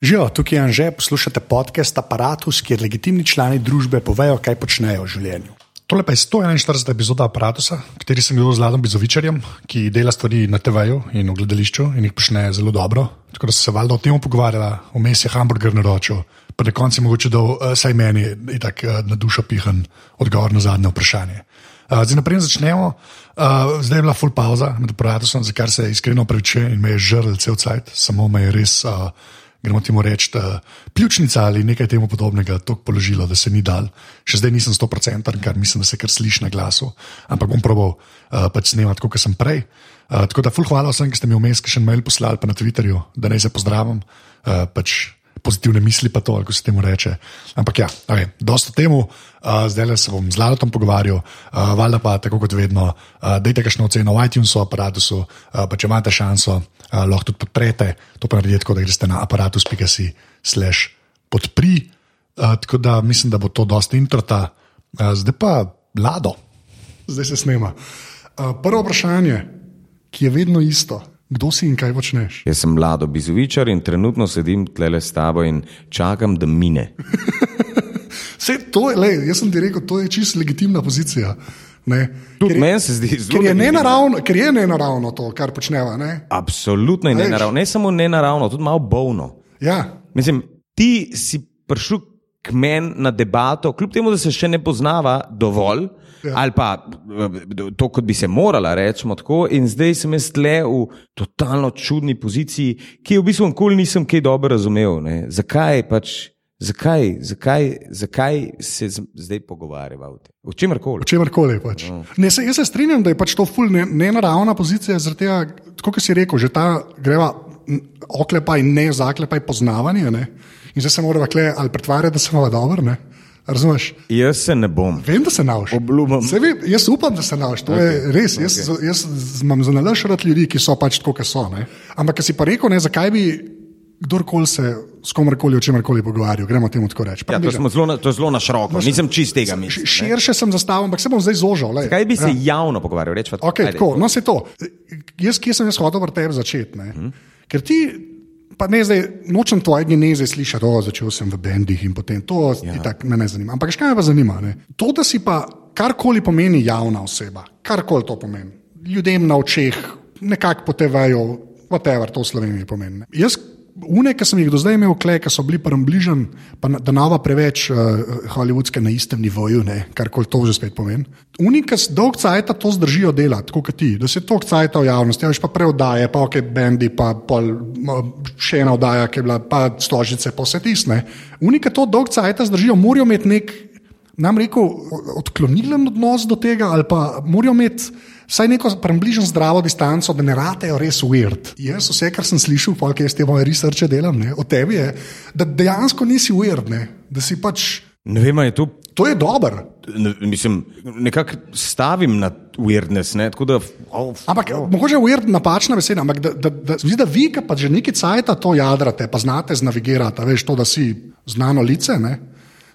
Živijo, tukaj je Anže, poslušate podcast Apparatus, kjer legitimni člani družbe povejo, kaj počnejo v življenju. Tole pa je 141. epizoda Apparatusa, kateri sem bil z Vladom Bizovičarjem, ki dela stvari na TV-ju in v gledališču in jih počne zelo dobro. Tako da se valjda o tem pogovarjala, vmes je hamburger naročil, pa na koncu je mogoče dal, uh, saj meni je tako uh, na dušo pihan odgovor na zadnje vprašanje. Uh, zdaj naprej začnemo. Zdaj je bila full pauza med aparatusom, za kar se iskreno prevečuje in me je žrl cel cajt, samo me je res. Uh, gremo temu reči, pljučnica ali nekaj temu podobnega, tako položilo, da se ni dal. Še zdaj nisem 100%, kar mislim, da se kar sliši na glasu, ampak bom probal uh, pač snemati, kot sem prej. Uh, tako da, ful, hvala vsem, ki ste mi vmes še en mail poslali, pa na Twitterju, da naj se pozdravim. Uh, pač pozitivne misli, pa to, kako se temu reče. Ampak ja, okay, dosta temu, uh, zdaj le se bom z Ladom pogovarjal, uh, valjda pa tako kot vedno, uh, dajte kakšno oceno v iTunesu, aparatusu, uh, pa če imate šanso, uh, lahko tudi podprete, to pa naredite tako, da greste na aparatus.si slash podpri. Uh, tako da mislim, da bo to dosta introta. Uh, zdaj pa Lado, zdaj se snema. Uh, prvo vprašanje, ki je vedno isto. Kdo si in kaj počneš? Jaz sem mlado bizovičar in trenutno sedim tle s tabo in čakam, da mine. Vse to je, lej, jaz sem ti rekel, to je čisto legitimna pozicija. Tudi meni se zdi zelo ker je nenaravno. Ker je nenaravno to, kar počneva. Ne? Absolutno je nenaravno. Ne samo nenaravno, tudi malo bolno. Ja. Mislim, ti si prišel k meni na debato, kljub temu, da se še ne poznava dovolj. Ja. Ali pa to, kot bi se morala, rečemo tako, in zdaj sem jaz le v totalno čudni poziciji, ki je v bistvu nikoli nisem kaj dobro razumel. Ne. Zakaj pač? Zakaj, zakaj, zakaj se zdaj pogovarjamo o tem? O čemer koli. O čemer koli. Pač. No. Jaz se strinjam, da je pač to ful nenaravna ne pozicija, tega, kot si rekel, že ta greva oklepaj ne zaklepaj poznavanje. Ne? In zdaj se moramo ali pretvarjati, da smo dobro. Razumeš? Jaz se ne bom. Vem, da se nauči. Obljubim. Jaz upam, da se nauči. To okay. je res. Jaz, okay. jaz, jaz imam zelo rad ljudi, ki so pač tako, kot so. Ne? Ampak, ki si pa rekel, ne, zakaj bi kdorkoli se s komorkoli o čemerkoli pogovarjal, gremo temu tako reči. Ja, to, zelo, to je zelo na široko, no, nisem čist tega mislil. Širše sem zastavil, ampak se bom zdaj zožal. Zakaj bi se ja. javno pogovarjal? Reč, okay, tako, no, se to. Jaz, kje sem jaz hodil v tebi začeti? Hmm. Ker ti pa ne zdaj, nočem tvoje geneze slišati, da začel sem v bendih in potem to, ja. tak, me ne zanima. Ampak kaj me pa zanima? Ne? To, da si pa karkoli pomeni javna oseba, karkoli to pomeni, ljudem na očeh, nekako potevajo, whatever to v Sloveniji pomeni. Jaz Une, ki sem jih do zdaj imel, kle, ki so bili prebližen, pa da nova preveč uh, hollywoodske na istem nivoju, kar koli to že spet pomeni. Une, ki dolg cajt to zdržijo delati, kot ti, da se to cajt v javnosti, veš pa preodaje, pa ok, bendi, pa pol, še ena oddaja, ki je bila, pa stožice, pa vse tisne. Une, ki to dolg cajt zdržijo, morajo imeti nek, nam rekel, odklonilen odnos do tega, ali pa morajo imeti vsaj neko približno zdravo distanco, da ne ratejo res weird. Jaz vse, kar sem slišal, pa kaj jaz te moje researche delam, ne, od tebe je, da dejansko nisi weird, ne, da si pač. Ne vem, je to. To je dobro. Ne, mislim, nekako stavim na weirdness. Ne, da, oh, ampak oh. mogoče je weird napačna beseda, ampak da, da, da, da, da vi, ki pa že nekaj cajta to jadrate, pa znate znavigirati, veš to, da si znano lice. Ne,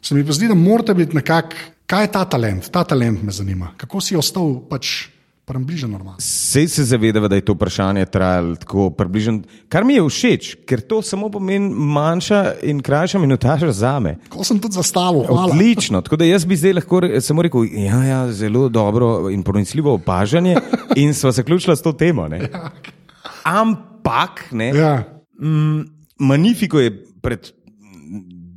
se mi pa zdi, da morate biti nekako, kaj je ta talent, ta talent me zanima. Kako si ostal pač približno normalno. Sej se zavedava, da je to vprašanje trajalo tako približno. Kar mi je všeč, ker to samo pomeni manjša in krajša minutaža za me. Ko sem tudi zastavil, odlično. Tako da jaz bi zdaj lahko samo rekel, ja, ja, zelo dobro in pronicljivo opažanje in sva zaključila s to temo. Ja. Ampak, ne, ja. mm, Manifiko je pred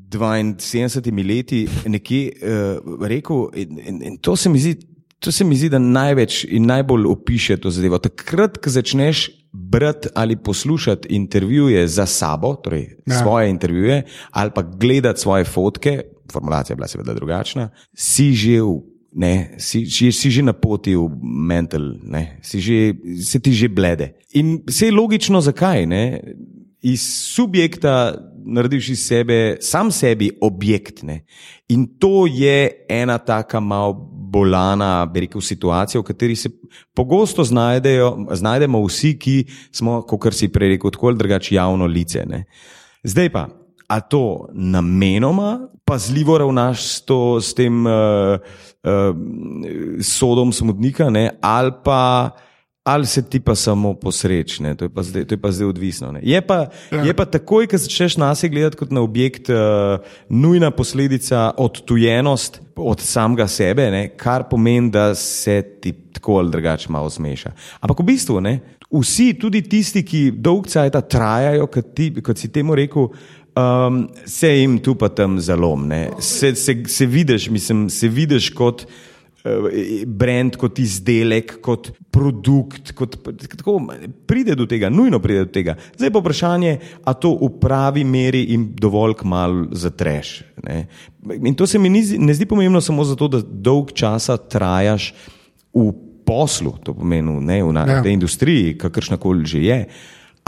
72 leti nekje uh, rekel, in, in, in to se mi zdi To se mi zdi, da največ in najbolj opiše to zadevo. Takrat, ko začneš brati ali poslušati intervjuje za sabo, torej ja. svoje intervjuje, ali pa gledati svoje fotke, formulacija je bila seveda drugačna, si že v. Ne, si, si, si že na poti v mental, ne, si že, se ti že blede. In vse je logično, zakaj. Ne? Iz subjekta narediš iz sebe, sam sebi, objekt. Ne? In to je ena taka malo bolana, bi rekel, situacija, v kateri se pogosto znajdejo, znajdemo vsi, ki smo, kot si prej rekel, tako ali drugače javno lice. Ne. Zdaj pa, a to namenoma pazljivo ravnaš s, to, s tem uh, uh, sodom smodnika, ne, ali pa. Ali se ti pa samo posrečne, to je pa zdaj, to je pa zdaj odvisno. Ne. Je pa, ja. je pa takoj, ko začneš nas gledati kot na objekt, uh, nujna posledica odtujenost od samega sebe, ne, kar pomeni, da se ti tako ali drugače malo zmeša. Ampak v bistvu, ne, vsi, tudi tisti, ki dolg cajt trajajo, kot, ti, kot si temu rekel. Um, se jim tu pa tam zalom, se, se, se, vidiš, mislim, se vidiš kot Eh, brand, kot izdelek, kot produkt. Kot, tako, pride do tega, nujno pride do tega. Zdaj pa vprašanje, a to v pravi meri in dovolj kmalo zatreš. Ne? In to se mi ni, ne zdi pomembno samo zato, da dolg časa trajaš v poslu, to pomeni ne, v ja. tej industriji, kakršna koli že je.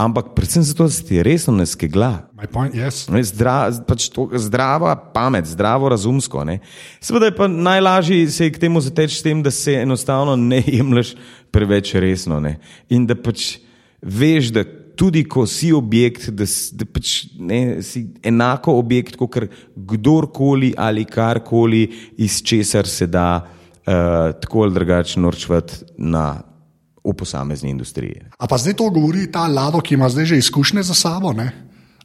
Ampak predvsem zato, da si resno ne skegla. Yes. Zdra, pač to, zdrava pamet, zdravo razumsko. Ne. Seveda je pa najlažje se k temu zateči s tem, da se enostavno ne jemliš preveč resno. Ne. In da pač veš, da tudi ko si objekt, da, da pač ne, si enako objekt kot kdorkoli ali karkoli, iz česar se da uh, tako ali drugače norčvati na v posamezni industriji. A pa zdaj to govori ta Lado, ki ima zdaj že izkušnje za sabo?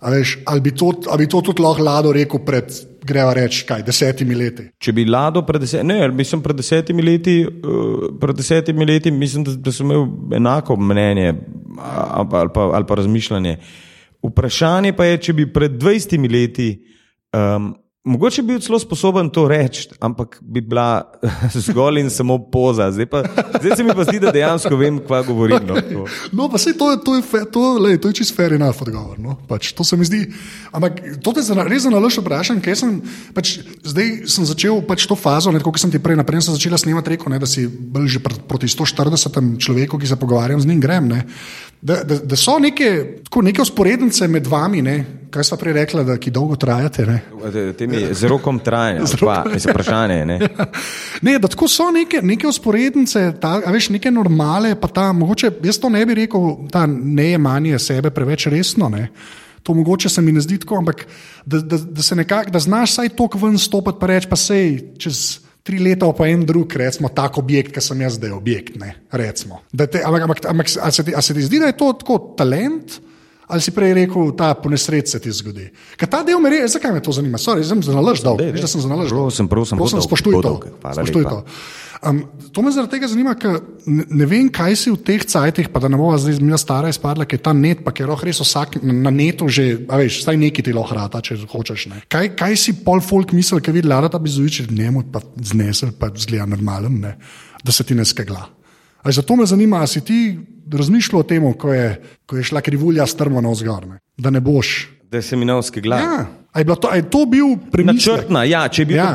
Veš, ali, bi to, ali bi to tudi lahko Lado rekel pred, greva reči, kaj, desetimi leti? Če bi Lado pred, deset, ne, mislim, pred desetimi leti, uh, pred desetimi leti, mislim, da, da sem imel enako mnenje ali pa, ali pa, ali pa razmišljanje. Vprašanje pa je, če bi pred dvajsetimi leti. Um, Mogoče bi bil celo sposoben to reči, ampak bi bila zgolj in samo poza. Zdaj, pa, zdaj se mi pa zdi, da dejansko vem, kaj govorim. No, okay. no pa se to, to je, to, lej, to je čist fair enough odgovor. No? Pač, to se mi zdi. Ampak to te res za nalož vprašam, ker sem, pač, zdaj sem začel pač to fazo, ne, kot sem ti prej, naprej začela snemati reko, ne, da si bil že pr proti 140 človeku, ki se pogovarjam z njim, grem. Ne, da, da, da so neke, tako, neke usporednice med vami, ne, kaj sta prej rekla, da ki dolgo trajate. Ne? z rokom trajanja, z vprašanjem. Ne? ne, da tako so neke, neke usporednice, ta, veš, neke normale, pa ta, mogoče, jaz to ne bi rekel, ta nejemanje sebe preveč resno. Ne? To mogoče se mi ne zdi tako, ampak da, da, da se nekako, da znaš vsaj tok ven stopiti, pa reči, pa sej čez. Tri leta pa en drug, recimo, tak objekt, ki sem jaz zdaj objekt. Ne, te, ampak, ampak, ampak a, se ti, a se ti zdi, da je to tako talent? Ali si prej rekel, ta ponesreč se ti zgodi? Kaj ta del me res, zakaj me to zanima? Sorry, sem za nalož dal. Veš, da sem za nalož dal. Prosim, prosim, prosim, spoštuj to. Spoštuj to. Um, to me zaradi tega zanima, ker ne, ne vem, kaj si v teh cajtih, pa da ne bova zdaj zmena stara izpadla, ker je ta net, pa ker je res vsak na netu že, a veš, staj neki ti lahko rata, če hočeš. Kaj, kaj si pol folk misli, ker vidi, da bi zujič njemu pa znesel, pa zgleda normalen, ne? da se ti ne skegla. Zato me zanima, ali si ti razmišljal o tem, ko, ko je šla krivulja strmo na vzgor, da ne boš. Da se mi ne oskegla. Ja. Je, to, je to bil premišljen? Načrtna, ja, če, ja.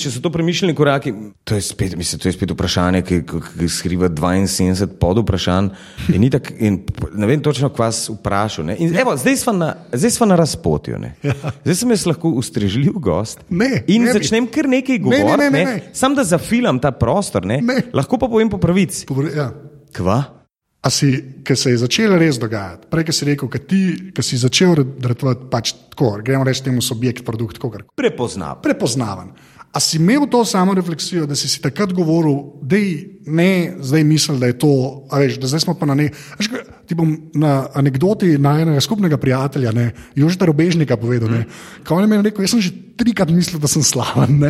če so to premišljeni koraki, to je spet, mislim, to je spet vprašanje, ki, ki skriva 72 pod vprašanj. In, tak, in ne vem točno, kva vas vprašal. In, evo, zdaj smo na, na razpotju. Ja. Zdaj sem jaz lahko ustrežljiv gost. Ne, in ne začnem kar nekaj govoriti. Sam da zafilam ta prostor, ne? Ne. lahko pa povem po pravici. Povr ja. Kva? A si, ki se je začelo res dogajati, prej, ki si rekel, ki ti, ki si začel redotovati, pač tako, gremo reči temu subjekt, produkt, kako kar. Prepoznaven. Prepoznaven. A si imel to samo refleksijo, da si si takrat govoril, da ne zdaj misli, da je to, veš, da zdaj smo pa na ne. Veš, ti bom na anekdoti najnega skupnega prijatelja, ne, Jožita Robežnika povedal, mm. kaj on je meni rekel, jaz sem že trikrat mislil, da sem slaven,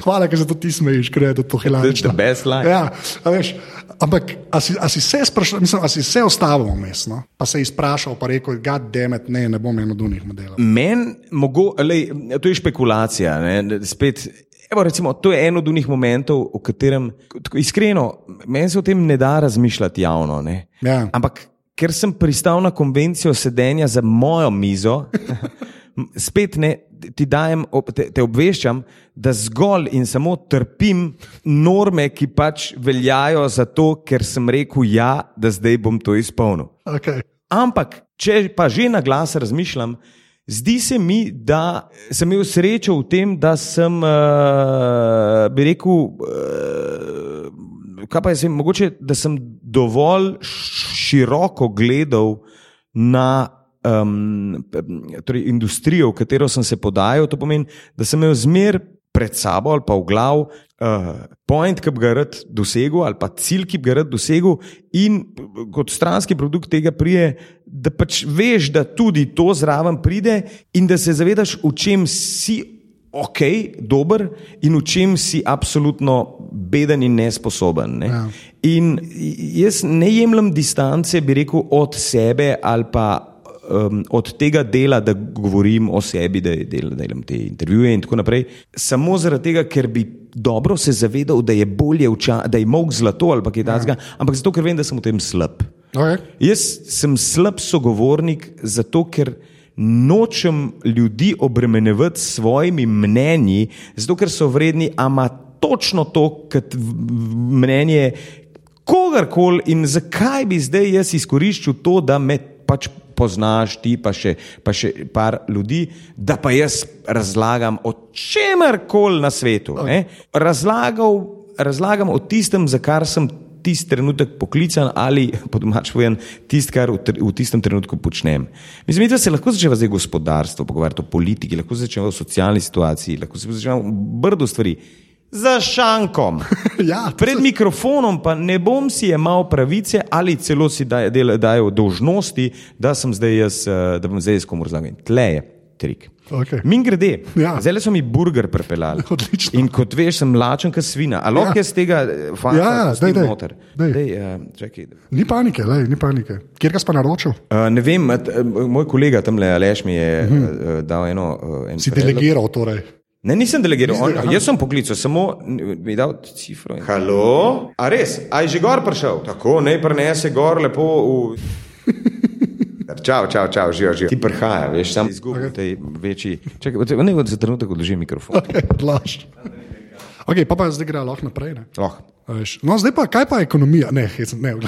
Hvala, ker se to ti smejiš, ker je to hilarično. To je best line. Ja, veš, ampak, a si, a si se sprašal, mislim, a si se ostavil vmes, no? pa se izprašal, pa rekel, god demet, ne, ne bom eno dunih modelov. Men, mogo, lej, to je špekulacija, ne, spet. Evo, recimo, to je eno od unih momentov, v katerem, iskreno, meni se o tem ne da razmišljati javno. Ja. Ampak, ker sem pristal na konvencijo sedenja za mojo mizo, spet ne, ti dajem, te, te obveščam, da zgolj in samo trpim norme, ki pač veljajo za to, ker sem rekel ja, da zdaj bom to izpolnil. Okay. Ampak, če pa že na glas razmišljam, zdi se mi, da sem imel srečo v tem, da sem, uh, bi rekel, uh, kaj pa je, mogoče, da sem dovolj široko gledal na um, torej industrijo, v katero sem se podajal, to pomeni, da sem imel zmer pred sabo ali pa v glav. Uh, point, ki bi ga rad dosegel, ali pa cilj, ki bi ga rad dosegel, in kot stranski produkt tega prije, da pač veš, da tudi to zraven pride, in da se zavedaš, v čem si ok, dober, in v čem si absolutno beden in nesposoben. Ne? Ja. In jaz ne jemljem distance, bi rekel, od sebe ali pa um, od tega dela, da govorim o sebi, da, del, delam te intervjuje in tako naprej, samo zaradi tega, ker bi dobro se zavedal, da je bolje, vča, da je mog zlato ali kaj takega, ja. ampak zato, ker vem, da sem v tem slab. Okay. Jaz sem slab sogovornik, zato ker nočem ljudi obremenjevati s svojimi mnenji, zato ker so vredni, ama točno to, kot mnenje kogarkoli in zakaj bi zdaj jaz izkoriščal to, da me pač poznaš ti, pa še, pa še par ljudi, da pa jaz razlagam o čemer koli na svetu. Razlagal, razlagam o tistem, za kar sem tisti trenutek poklican ali, po domač povem, tisto, kar v, v tistem trenutku počnem. Mislim, da se lahko začne zdaj gospodarstvo, pogovarjati o politiki, lahko se začne o socialni situaciji, lahko se začne o brdo stvari za šankom. ja, Pred se... mikrofonom pa ne bom si imel pravice ali celo si dajo daj dožnosti, da sem zdaj jaz, eh, da bom zdaj jaz komu razlagal. Tle je trik. Okay. Min grede, ja. zdaj so mi burger prepeljali. Odlično. In kot veš, sem lačen, kot svina. Ali lahko ja. jaz tega fanta ja, ja, daj, daj. noter? Dej. Dej, uh, ni panike, lej, ni panike. Kjer ga si pa naročil? Uh, ne vem, moj kolega tam le, Aleš mi je uh -huh. uh, dal eno. Uh, en si predlog. delegiral torej. Ne, nisem delegiral, on, jaz sem poklical, samo mi dal cifro. Halo, a res, a je že gor prišel? Tako, ne prenese gor lepo v. Čau, čau, čau, živijo, živijo. Ti prihaja, veš, sam izgubi okay. tej večji. Čakaj, ne, za trenutek odloži mikrofon. Okay, ok, pa pa zdaj gre lahko naprej. Ne? Lahko. No, zdaj pa, kaj pa ekonomija? Ne, hecam, ne.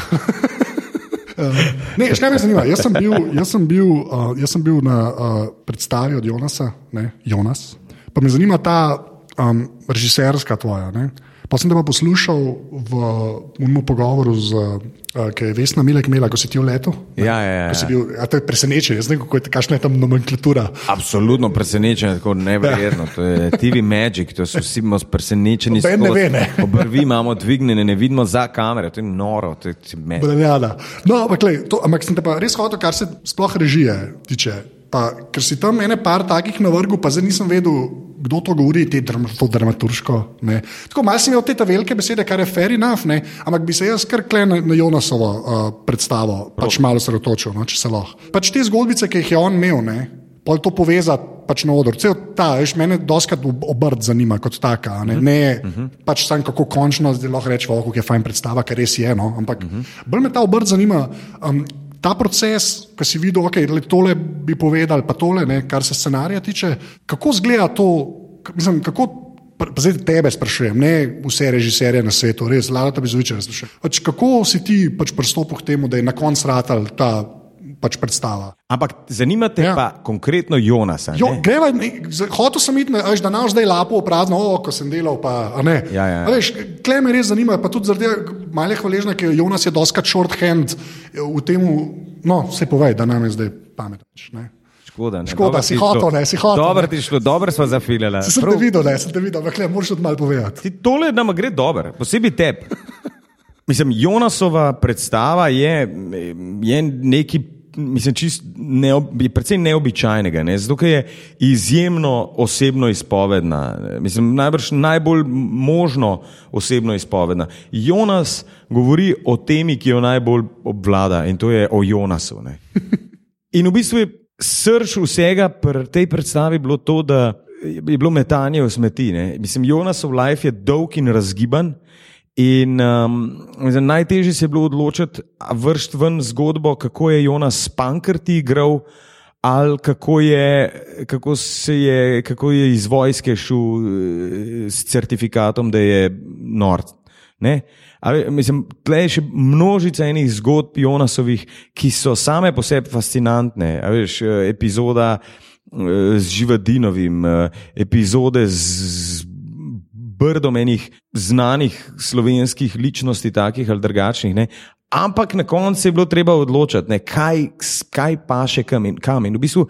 Ne, še kaj me zanima. Jaz sem bil, jaz sem bil, uh, jaz sem bil na uh, predstavi od Jonasa, ne, Jonas, Pa me zanima ta um, režiserska tvoja. Ne? Pa sem te pa poslušal v umu pogovoru, z, uh, ki je Vesna Milek imela, ko si ti v letu. Ja, ja, ja. Bil, a to je presenečenje, kako je kakšna je tam nomenklatura. Absolutno presenečenje, tako nevrjetno. To je TV Magic, to so vsi smo presenečeni. Ne, ne ve, ne. Obrvi imamo dvignjene, ne vidimo za kamere, to je noro, to je Brenjada. No, ampak, lej, to, ampak sem te pa res hotel, kar se sploh režije tiče. Pa, ker si tam ene par takih na vrhu, pa zdaj nisem vedel, kdo to govori, te to dramaturško. Ne. Tako malo sem imel te velike besede, kar je fair enough, ne. ampak bi se jaz kar kle na, na Jonasovo uh, predstavo, pač malo se rotočil, no, če se lahko. Pač te zgodbice, ki jih je on imel, ne. Pa to povezati pač na odru. Cel ta, veš, mene doskrat obrt zanima kot taka. Ne, ne uh -huh. pač sam kako končno zdaj lahko rečemo, kako je fajn predstava, ker res je. No, ampak uh -huh. bolj me ta obrt zanima. Um, ta proces, ki si videl, da okay, je tole bi povedal, pa tole, ne, kar se scenarija tiče, kako zgleda to, mislim, kako. Zdaj tebe sprašujem, ne vse režiserje na svetu, res, Lara Bizoviča sprašujem. Pač kako si ti pač pristopil k temu, da je na koncu ratal ta pač predstava. Ampak zanima te ja. pa konkretno Jonas. Jo, hotel sem iti, da nam zdaj lapo prazno, o, ko sem delal. Pa, ja, ja. Klej me res zanima, pa tudi zaradi malih hvaležna, ker Jonas je doskrat shorthand v tem, no, se povej, da nam je zdaj pametno. Škoda, Škoda si hotel, ne si hotel. Dobro ti šlo, dobro smo zafilili. Sem te videl, ne, sem te videl, ampak moraš tudi malo povedati. Ti tole nam gre dobro, posebej tebi. Mislim, Jonasova predstava je, je neki mislim, neob, je precej neobičajnega, ne? zato je izjemno osebno izpovedna. Mislim, najbrž najbolj možno osebno izpovedna. Jonas govori o temi, ki jo najbolj obvlada in to je o Jonasu. Ne? In v bistvu je srč vsega pri tej predstavi bilo to, da je bilo metanje v smeti. Ne? Mislim, Jonasov life je dolg in razgiban. In um, najtežje se je bilo odločiti, vršiti ven zgodbo, kako je Jonas Pankrti igral, ali kako je, kako, je, kako je iz vojske šel eh, s certifikatom, da je nord. Ali, mislim, tle je še množica enih zgodb Jonasovih, ki so same po sebi fascinantne. Veš, eh, epizoda eh, z Živadinovim, epizode z brdom enih znanih slovenskih ličnosti, takih ali drugačnih. Ne? Ampak na koncu je bilo treba odločiti, ne, kaj, kaj pa še kam in kam. In v bistvu,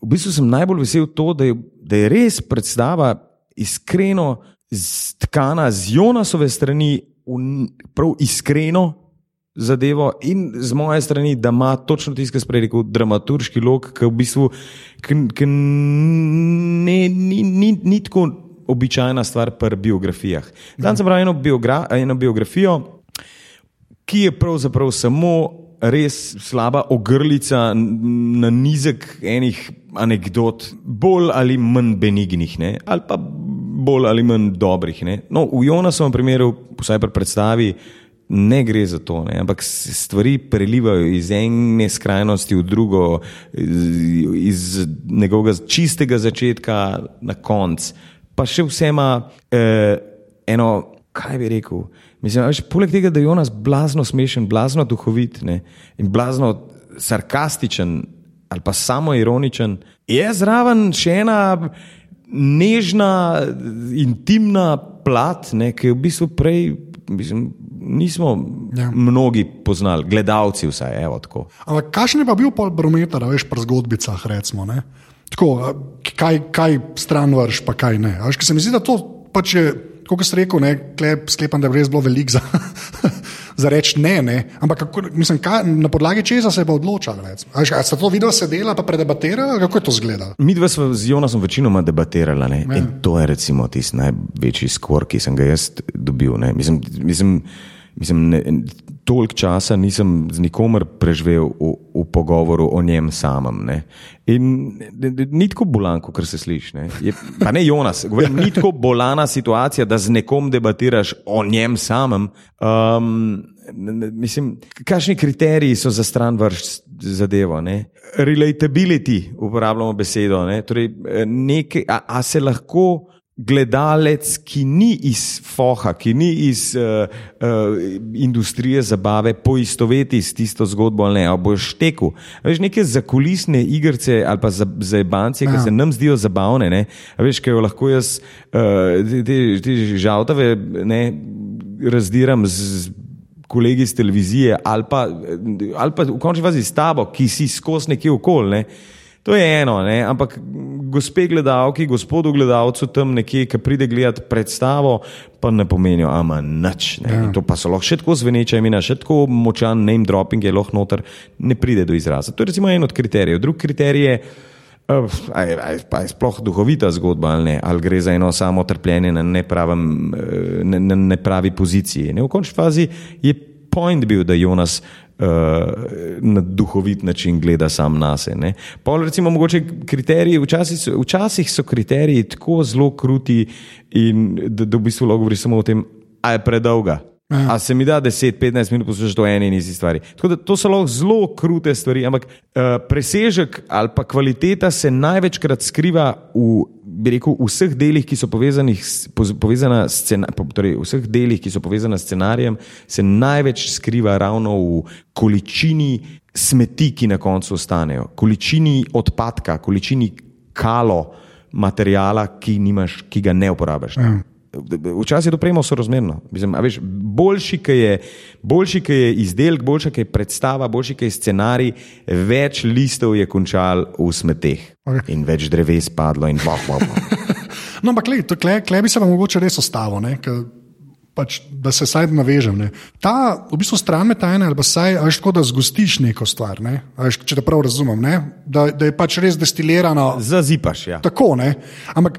v bistvu sem najbolj vesel to, da je, da je res predstava iskreno stkana z Jonasove strani, prav iskreno zadevo, in z moje strani, da ima točno tisto, kar sem rekel, dramaturški lok, ki v bistvu ki, ki ne, ni, ni, ni tako običajna stvar pri biografijah. Danes sem bral eno, biogra, eno biografijo, ki je pravzaprav samo res slaba ogrlica na nizek enih anegdot, bolj ali manj benignih, ne? ali pa bolj ali manj dobrih. Ne? No, v Jonasovem primeru, vsaj pri predstavi, ne gre za to, ne? ampak stvari prelivajo iz ene skrajnosti v drugo, iz njegovega čistega začetka na konc. Pa še vse ima eh, eno, kaj bi rekel. Mislim, veš, poleg tega, da je Jonas blazno smešen, blazno duhovit ne? in blazno sarkastičen ali pa samo ironičen, je zraven še ena nežna, intimna plat, ne? ki je v bistvu prej. Mislim, nismo ja. mnogi poznali, gledalci vsaj. Evo, Ampak kakšen je pa bil pol barometer, veš, pri zgodbicah, recimo? Tako, kaj, kaj stran vrš, pa kaj ne. Veš, se mi zdi, da to pač je kot si rekel, ne, sklepam, da je res bilo veliko za, za reči ne, ne. Ampak kako, mislim, kaj, na podlagi česa se je pa odločal? Ali ste to video sedela, pa predebatirala, kako je to izgledalo? Mi dva smo z Jonasom večinoma debatirala ne. Ja. in to je recimo tisti največji skor, ki sem ga jaz dobil. Ne. Mislim, mislim, mislim ne, toliko časa nisem z nikomer preživel v, v pogovoru o njem samem. Ne. In ni tako bolan, kot se sliši. Ne. Je, pa ne Jonas, govorim, ni tako bolana situacija, da z nekom debatiraš o njem samem. Um, mislim, kakšni kriteriji so za stran vrš zadevo? Ne. Relatability, uporabljamo besedo. Ne. Torej, nekaj, a, a se lahko gledalec, ki ni iz foha, ki ni iz uh, uh, industrije zabave, poistoveti s tisto zgodbo ali ne, ali boš tekel. Veš neke zakulisne igrice ali pa za, za bance, ki ja. se nam zdijo zabavne, ne? veš, kaj jo lahko jaz, uh, te, te žaltave, ne, razdiram z. Kolegi iz televizije, ali pa, ali pa v končni fazi s tabo, ki si skozi nekje okoli. Ne. To je eno, ne? ampak gospe gledalki, gospodu gledalcu tam nekje, ki pride gledati predstavo, pa ne pomenijo, ama nič. Ja. To pa so lahko še tako zveneča imena, še tako močan name dropping je lahko noter, ne pride do izraza. To je recimo en od kriterijev. Drug kriterij je, uh, pa je sploh duhovita zgodba ali ne, ali gre za eno samo trpljenje na nepravem, eh, ne, ne, nepravi poziciji. Ne? V končni fazi je point bil, da Jonas uh, na duhovit način gleda sam na sebe. Pa recimo, mogoče kriteriji, včasih so, včasih so kriteriji tako zelo kruti, in, da, da v bistvu lahko govori samo o tem, a je predolga. A se mi da 10-15 minut poslušati o eni in isti stvari. Da, to so lahko zelo krute stvari, ampak uh, presežek ali pa kvaliteta se največkrat skriva v, rekel, v vseh delih, ki so povezani s, povezana scena, torej v vseh delih, ki so povezani s scenarijem, se največ skriva ravno v količini smeti, ki na koncu ostanejo, količini odpadka, količini kalo materijala, ki, nimaš, ki ga ne uporabiš. Ja. Včasih je to prejmo sorazmerno. Boljši, ki je, boljši, ki je izdelek, boljša, ki je predstava, boljši, ki je scenarij, več listov je končal v smeteh okay. in več dreves padlo. Boh, boh, boh. no, ampak klej bi se vam mogoče res ostalo. Pač, da se saj navežem. Ne. Ta v bistvu stran metajna, ali pa saj, veš, tako da zgostiš neko stvar, ne. veš, če te prav razumem, da, da je pač res destilirano. Zazipaš, ja. Tako, ne. Ampak,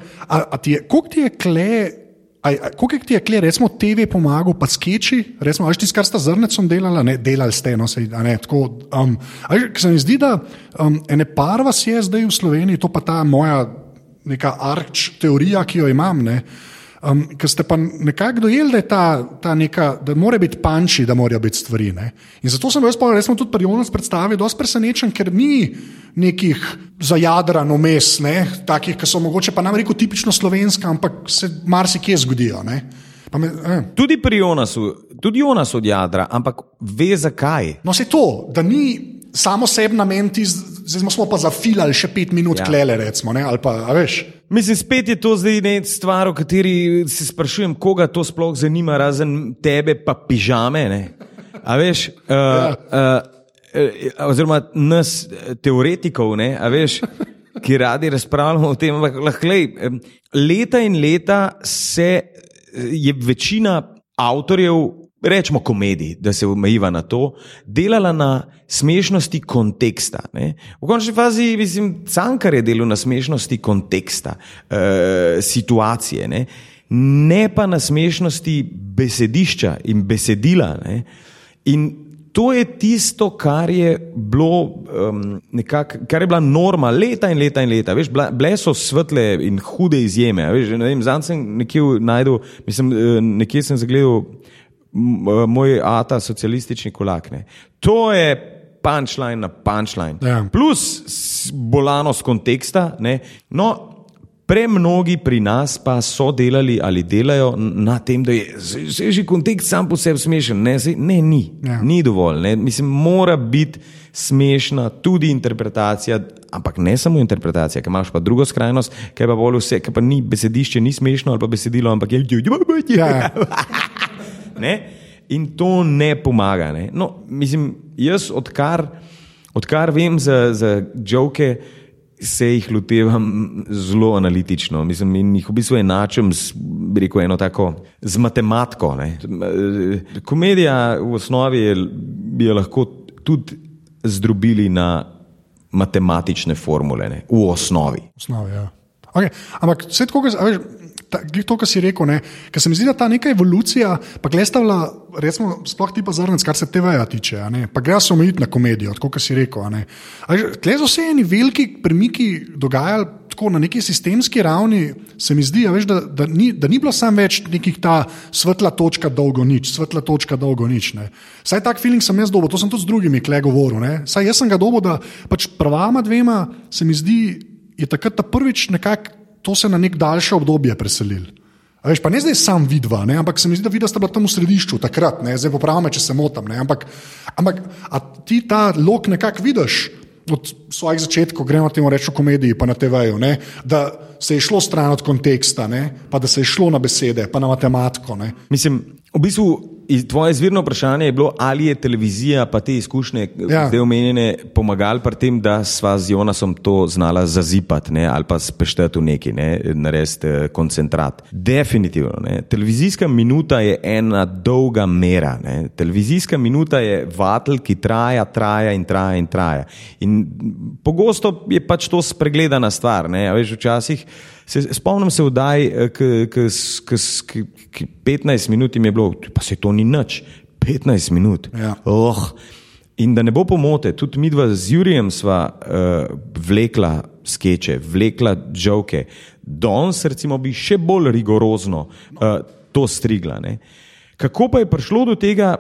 koliko ti je klej Kako ti je, kle, recimo, TV pomagal, pa skeči, recimo, ti, kar sta zrnecom delala, ne delali ste, no, se, ne, tako. Um, Ker se mi zdi, da um, ene par vas je zdaj v Sloveniji, to pa ta moja neka arč teorija, ki jo imam. Ne, Um, ker ste pa nekako dojeli, da je ta, ta neka, da mora biti panči, da morajo biti stvari. Ne? In zato sem jaz, recimo, tudi pri Jonas predstavil, dosti presenečen, ker ni nekih zajadran vmes, ne? takih, ki so mogoče pa nam reko tipično slovenska, ampak se marsikje zgodijo. Me, eh. Tudi pri Jonasu, tudi Jonas od jadra, ampak ve zakaj. No, se to, da ni samo sebi namen, zdaj smo pa zafilali še pet minut, ja. klele, recimo, ne, ali pa veš. Mislim, spet je to zdaj nekaj stvar, o kateri se sprašujem, koga to sploh zanima, razen tebe, pa pižame. Ne? A veš, uh, ja. uh, oziroma nas, teoretikov, ne, a veš. ki radi razpravljamo o tem, ampak lahko leta in leta se je večina avtorjev, rečemo komedij, da se omejiva na to, delala na smešnosti konteksta. Ne. V končni fazi, mislim, Cankar je delal na smešnosti konteksta, uh, situacije, ne. ne pa na smešnosti besedišča in besedila. Ne. In to je tisto, kar je, bilo, um, nekak, kar je bila norma leta in leta in leta. Veš, bile so svetle in hude izjeme. Zanj sem nekje najdel, mislim, eh, nekje sem zagledal moj ata, socialistični kulak. Ne. To je punčline na punčline. Ja. Plus s- bolanost konteksta. Ne. No, Premnogi pri nas pa so delali ali delajo na tem, da je se- se že kontekst sam po sebi smešen. Ne, saj- ne ni. Ja. Ni dovolj. Ne. Mislim, mora biti smešna tudi interpretacija, ampak ne samo interpretacija, ker imaš pa drugo skrajnost, ker pa bolj vse, ker pa ni besedišče, ni smešno ali pa besedilo, ampak je. Ja, ja. Ne? In to ne pomaga. Ne? No, mislim, jaz, odkar, odkar vem za, za joke, se jih lotevam zelo analitično. Mislim, in jih v bistvu enačem bi rekel, eno tako z matematiko. Ne? Komedija v osnovi je, jo lahko tudi zdrobili na matematične formule, ne? v osnovi. osnovi. Ja. Okay. Ampak vse ta, glih to, kar si rekel, ker se mi zdi, da ta neka evolucija, pa glestavlja, recimo, sploh ti pa zrnec, kar se TV-ja tiče, pa gre se omejiti na komedijo, tako kot si rekel. Tle so se eni veliki premiki dogajali. Tako na neki sistemski ravni se mi zdi, veš, da, da, ni, da ni bilo samo več nekih ta svetla točka, dolgo nič, svetla točka, dolgo nič. Ne. Saj tak feeling sem jaz dobil, to sem tudi z drugimi kle govoril. Ne. Saj jaz sem ga dobil, da pač prvama dvema se mi zdi, je takrat ta prvič nekako to se na nek daljše obdobje preselil. A Veš, pa ne zdaj sam vidva, ne, ampak se mi zdi, da vidva sta bila tam v središču takrat, ne, zdaj popravim, če se motim. Ampak, ampak ti ta lok nekako vidiš od svojih začetkov, gremo temu reči v komediji, pa na TV-ju, da se je šlo stran od konteksta, ne, pa da se je šlo na besede, pa na matematiko. Ne. Mislim, v bistvu tvoje izvirno vprašanje je bilo, ali je televizija pa te izkušnje, Ja. ja. zdaj omenjene, pomagali pri tem, da sva z Jonasom to znala zazipati ne, ali pa spešteti v neki, ne, narediti eh, koncentrat. Definitivno. Ne. Televizijska minuta je ena dolga mera. Ne. Televizijska minuta je vatel, ki traja, traja in traja in traja. In pogosto je pač to spregledana stvar. Ne. A Veš, včasih se, spomnim se vdaj, ki 15 minut jim je bilo, pa se to ni nič, 15 minut. Ja. Oh. In da ne bo pomote, tudi mi dva z Jurijem sva uh, vlekla skeče, vlekla žoke. Danes, recimo, bi še bolj rigorozno uh, to strigla. Ne? Kako pa je prišlo do tega,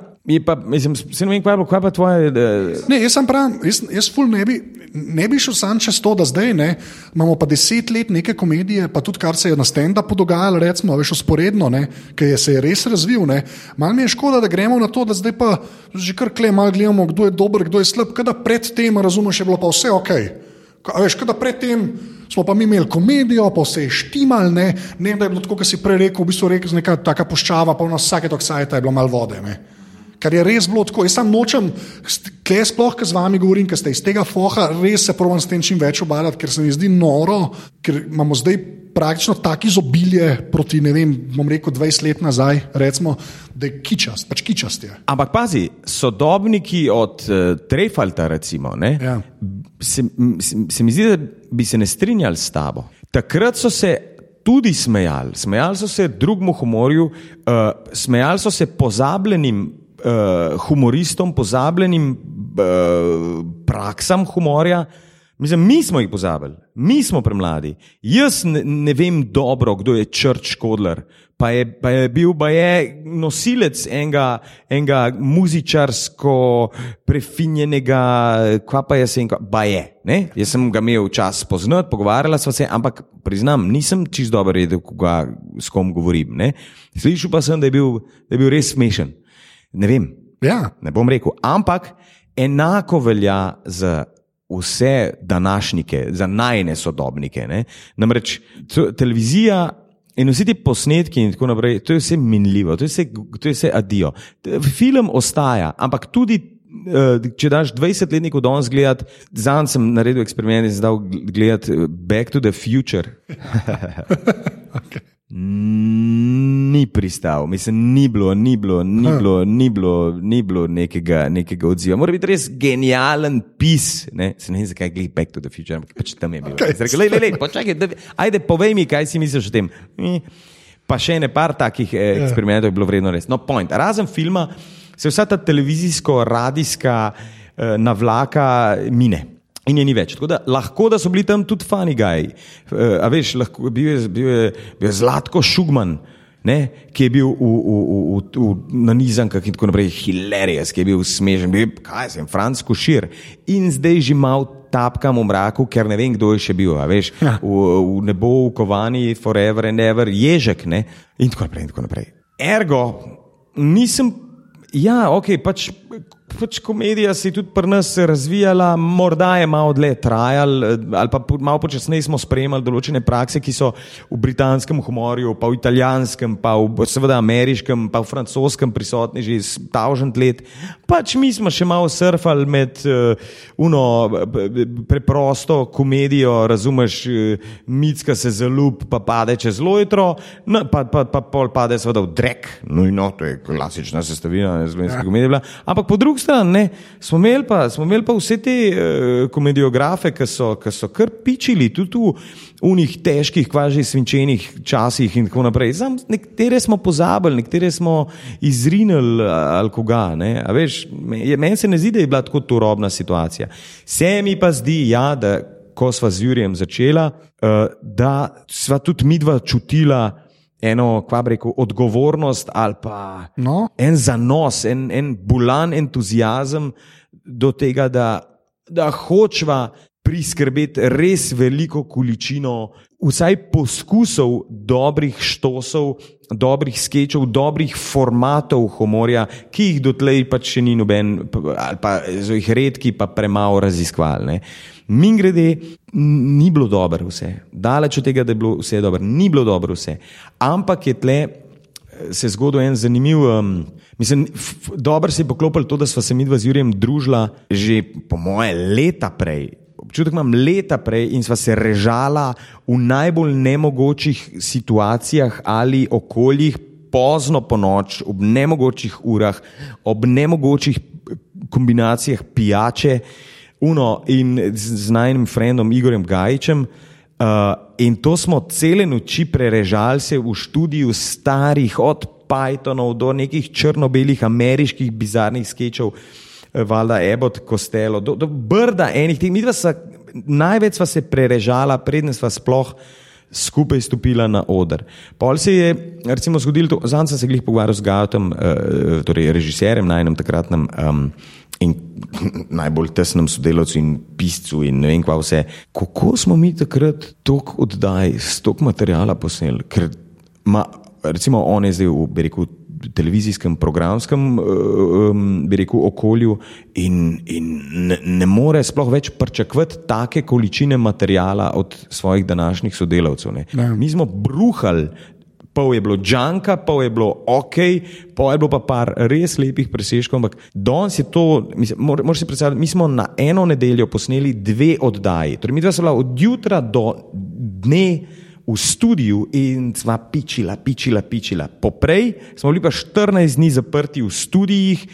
pa, mislim, se ne vem, kaj je bilo, kaj pa tvoje. Uh, Ne, jaz sem pravi, jaz, jaz ful ne bi, ne bi šel sam čez to, da zdaj ne, imamo pa deset let neke komedije, pa tudi kar se je na stand-upu dogajalo, recimo, veš, usporedno, ki se je res razvil. Ne. Mal mi je škoda, da gremo na to, da zdaj pa že kar kle malo gledamo, kdo je dober, kdo je slab, kada predtem, razumeš, je bilo pa vse ok. Ka- Veš, kada predtem smo pa mi imeli komedijo, pa vse je štimal, ne, ne da je bilo tako, kot si prej rekel, v bistvu rekel, neka taka puščava, pa na vsake toksajta je bilo malo vode. Ne. Kar je res bilo tako. Jaz sam nočem, kje sploh, ki z vami govorim, ker ste iz tega foha, res se provam s tem čim več obadati, ker se mi zdi noro, ker imamo zdaj praktično tako izobilje proti, ne vem, bom rekel 20 let nazaj, recimo, da je kičast, pač kičast je. ampak pazi, sodobniki od uh, Trefalta, recimo, ne, Ja. Se, se, se mi zdi, da bi se ne strinjali s tabo. Takrat so se tudi smejali, smejali so se drugemu humorju, uh, smejali so se pozabljenim uh, humoristom, pozabljenim uh, praksam humorja. Mislim, mi smo jih pozabili, mi smo premladi. Jaz ne, ne vem dobro, kdo je Church Kodler, pa je, pa je bil pa je nosilec enega, enega muzičarsko prefinjenega, kva pa je senka, pa je. Ne? Jaz sem ga imel čas poznati, pogovarjala sva se, ampak priznam, nisem čist dobro vedel, koga, s kom govorim. Ne? Slišal pa sem, da je bil, da je bil res smešen. Ne vem, Ja, ne bom rekel, ampak enako velja za vse današnjike, za najne sodobnike. Ne? Namreč televizija in vsi ti posnetki in tako naprej, to je vse minljivo, to je vse, to je vse adijo. Film ostaja, ampak tudi uh, če daš 20-letniku danes gledati, zanj sem naredil eksperiment in zdaj gledati eh, Back to the Future. okay. Ni pristal, mislim, ni bilo, ni bilo, ni bilo, ni bilo, ni bilo nekega, nekega odziva. Mora biti res genijalen pis. Ne, se ne vem, zakaj gledaj Back to the Future, ampak pač tam je bilo. Okay. Zrekel, lej, lej, lej, počakaj, da, ajde, povej mi, kaj si misliš o tem. Pa še ne par takih eh, ja. eksperimentov je bilo vredno res. No, point. Razen filma se vsa ta televizijsko-radijska eh, navlaka mine. In je ni več. Da, lahko da so bili tam tudi fani gaj. Uh, a veš, lahko, bil, je, bil, je, bil je Zlatko Šugman, ne, ki je bil v, v, v, v, na nizankah in tako naprej, hilarious, ki je bil smešen, bil je, kaj sem, Franc Košir. In zdaj že mal tapkam v mraku, ker ne vem, kdo je še bil. Veš, ja. v, v nebo ukovani, forever and ever, ježek ne, in tako naprej. In tako naprej. Ergo, nisem Ja, ok, pač, pač komedija se je tudi pri nas razvijala, morda je malo dlje trajala, ali pa malo počasneje smo sprejemali določene prakse, ki so v britanskem humorju, pa v italijanskem, pa v seveda ameriškem, pa v francoskem prisotni že iz tavžent let. Pač mi smo še malo surfali med uh, uno preprosto komedijo, razumeš, uh, mitska se zalup, pa pade čez lojtro, no, pa, pa, pa pol pade seveda v drek, no in no, to je klasična sestavina slovenske ja. komedije. Ampak po drugi strani smo imeli pa, smo imeli pa vse te uh, komediografe, ki so, ki so kar pičili tudi v unih težkih, kvaži svinčenih časih in tako naprej. Zam, nekatere smo pozabili, nekatere smo izrinili ali koga. Meni se ne zdi, da je bila tako turobna situacija. Se mi pa zdi, ja, da ko sva z Jurjem začela, uh, da sva tudi midva čutila, eno, kva bi rekel, odgovornost ali pa no. en zanos, en, en bulan entuzijazem do tega, da, da hočva priskrbeti res veliko količino, vsaj poskusov dobrih štosov, dobrih sketchov, dobrih formatov humorja, ki jih dotlej pač še ni noben, ali pa so jih redki, pa premalo raziskovali. Min grede, ni bilo dobro vse, daleč od tega, da je bilo vse dobro, ni bilo dobro vse. Ampak je tle eh, se zgodil en zanimiv. Um, mislim, dobro se je poklopilo to, da smo se mi dva z Jurjem družila že po moje leta prej. Občutek imam leta prej in sva se režala v najbolj nemogočih situacijah ali okoljih, pozno po noč, ob nemogočih urah, ob nemogočih kombinacijah pijače uno in z najnim frendom Igorjem Gajičem. Uh, in to smo cele noči prerežali se v študiju starih, od Pythonov do nekih črno-belih ameriških bizarnih sketchov, eh, Valda Ebot, Kostelo, do, do brda enih teh. Največ sva se prerežala, predtem sva sploh skupaj stopila na oder. Pol se je, recimo, zgodilo, zanj sem se jih pogovarjal z Gautom, uh, torej režiserjem, najnem takratnem. Um, in najbolj tesnem sodelavcu in piscu in ne vem, kva vse. Kako smo mi takrat toliko oddaj, toliko materijala posneli? Ker ma, recimo on je zdaj v, bi rekel, televizijskem, programskem bi rekel, okolju in, in ne, ne more sploh več pričakovati take količine materijala od svojih današnjih sodelavcev. Mi smo bruhali pol je bilo džanka, pol je bilo ok, pol je bilo pa par res lepih presežkov. Ampak danes je to, moraš si predstavljati, mi smo na eno nedeljo posneli dve oddaji. Torej, mi dva smo od jutra do dne. V studiu in sva pičila, pičila, pičila. Poprej smo bili pa 14 dni zaprti v studijih,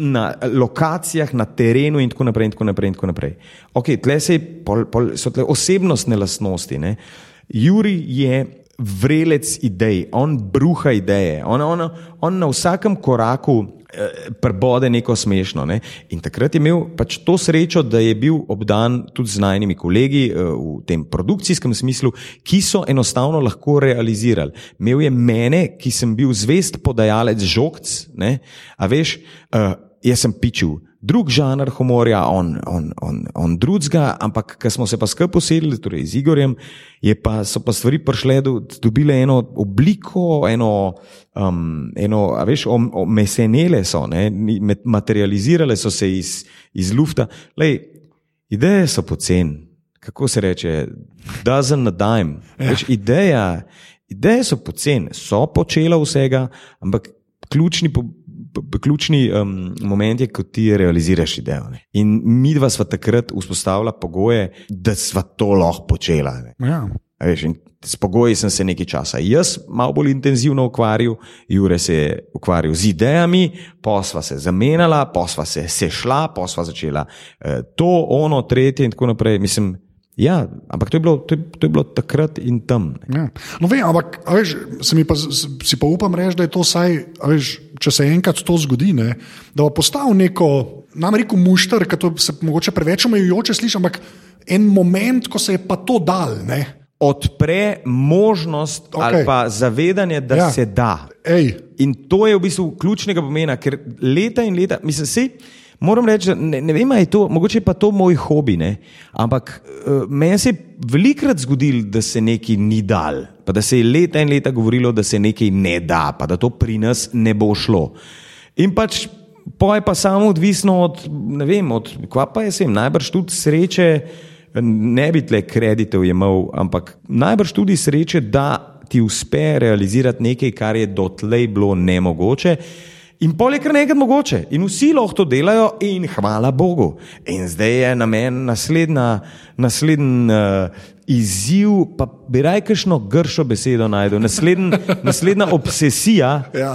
na lokacijah, na terenu in tako naprej. In tako naprej, in tako naprej. Okay, tle se pol, pol, so tle osebnostne lastnosti. Ne? Juri je vrelec idej, on bruha ideje, on, on, on na vsakem koraku prebode neko smešno. Ne? In takrat je imel pač to srečo, da je bil obdan tudi z najnimi kolegi eh, v tem produkcijskem smislu, ki so enostavno lahko realizirali. Imel je mene, ki sem bil zvest podajalec žogc, ne? a veš, uh, jaz sem pičil drug žanr humorja, on, on, on, on drugega, ampak ko smo se pa skupaj posedili, torej z Igorjem, pa, so pa stvari prišle, da dobile eno obliko, eno, um, eno a veš, mesenele so, ne, materializirale so se iz, iz lufta. Lej, ideje so poceni. Kako se reče, dozen na dime. Ja. Ideja, ideje so poceni, so počela vsega, ampak ključni ključni um, moment je, ko ti realiziraš idejo. Ne. In mi dva sva takrat vzpostavila pogoje, da sva to lahko počela. Ne. Ja. A Veš, s pogoji sem se nekaj časa jaz malo bolj intenzivno ukvarjal, Jure se je ukvarjal z idejami, posva se zamenjala, posva se sešla, posva začela eh, to, ono, tretje in tako naprej. Mislim, ja, ampak to je bilo, to je, to je bilo takrat in tam. ne. Ja. No, vem, ampak veš, se mi pa, si pa upam reči, da je to vsaj, veš, če se enkrat to zgodi, ne, da bo postal neko, nam rekel mušter, ki se mogoče preveč omejujoče sliši, ampak en moment, ko se je pa to dal. Ne. Odpre možnost okay. ali pa zavedanje, da Ja. se da. Ej, In to je v bistvu ključnega pomena, ker leta in leta, mislim, se, moram reči, ne, ne vem, je to, mogoče je pa to moj hobi, ne? ampak uh, meni se je velikrat zgodilo, da se nekaj ni dal, pa da se je leta in leta govorilo, da se nekaj ne da, pa da to pri nas ne bo šlo. In pač. Pa je pa samo odvisno od, ne vem, od, kva pa je sem, najbrž tudi sreče, ne bi tle kreditev imel, ampak najbrž tudi sreče, da ti uspe realizirati nekaj, kar je dotlej bilo nemogoče. In pol je kar nekaj mogoče, in vsi lahko to delajo, in hvala Bogu. In zdaj je na meni naslednja, naslednji uh, izziv, pa bi raj kakšno gršo besedo najdel, Nasledn, naslednja obsesija. ja.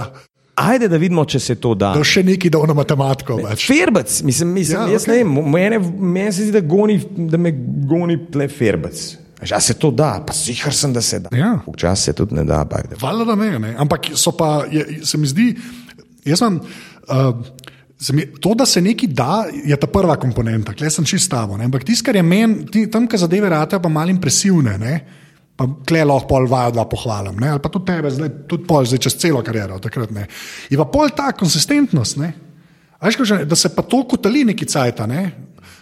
Ajde, da vidimo, če se to da. da še neki na matematiko. Več. Ferbec, mislim, mislim Ja, ja, jaz okay. ne vem, mene, mene se zdi, da, goni, da me goni tle ferbec. Ja, se to da, pa sicer sem, da se da. Ja. Včasih se tudi ne da. Valjda, da ne, ne. Ampak so pa, je, se mi zdi, jaz sem. Uh, mi, to, da se nekaj da, je ta prva komponenta, klej sem čist stavo. Ampak tisto, kar je meni, tam, kjer zadeve ratajo, pa malo impresivne, ne? pa klej lahko pol vajo dva pohvalim, ne? ali pa tudi tebe, zdaj, tudi pol zdaj čez celo kariero, takrat ne. In pa pol ta konsistentnost, ne? Veš, da se pa to kotali neki cajt. Ne?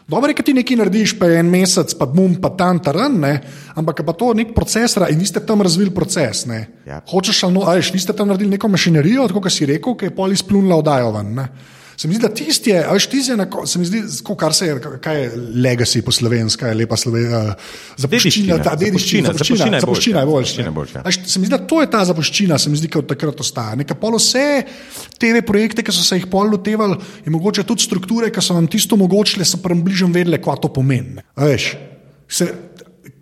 Dobro je, kad ti nekaj narediš, pa en mesec, pa bum, pa tam, taran, ne? ampak pa to nek proces in vi ste tam razvili proces. Ne? Ja. Hočeš ali no, a veš, vi ste tam naredili neko mašinerijo, tako kot si rekel, ki je pol izplunila oddajo ven. Ne? Se mi zdi, da tisti je, a veš, tisti je, na, ko- se mi zdi, kar se je, kaj je legacy po slovenska, je lepa slovenska, zapuščina, Dediščina, ta dediščina, zapuščina, zapuščina, zapuščina je zapuščina boljša. zapuščina boljša. Se mi zdi, da to je ta zapuščina, se mi zdi, ki od takrat ostaja. Neka pol vse TV projekte, ki so se jih pol lotevali, in mogoče tudi strukture, ki so nam tisto omogočile, so približno vedele, kva to pomeni. Veš, se,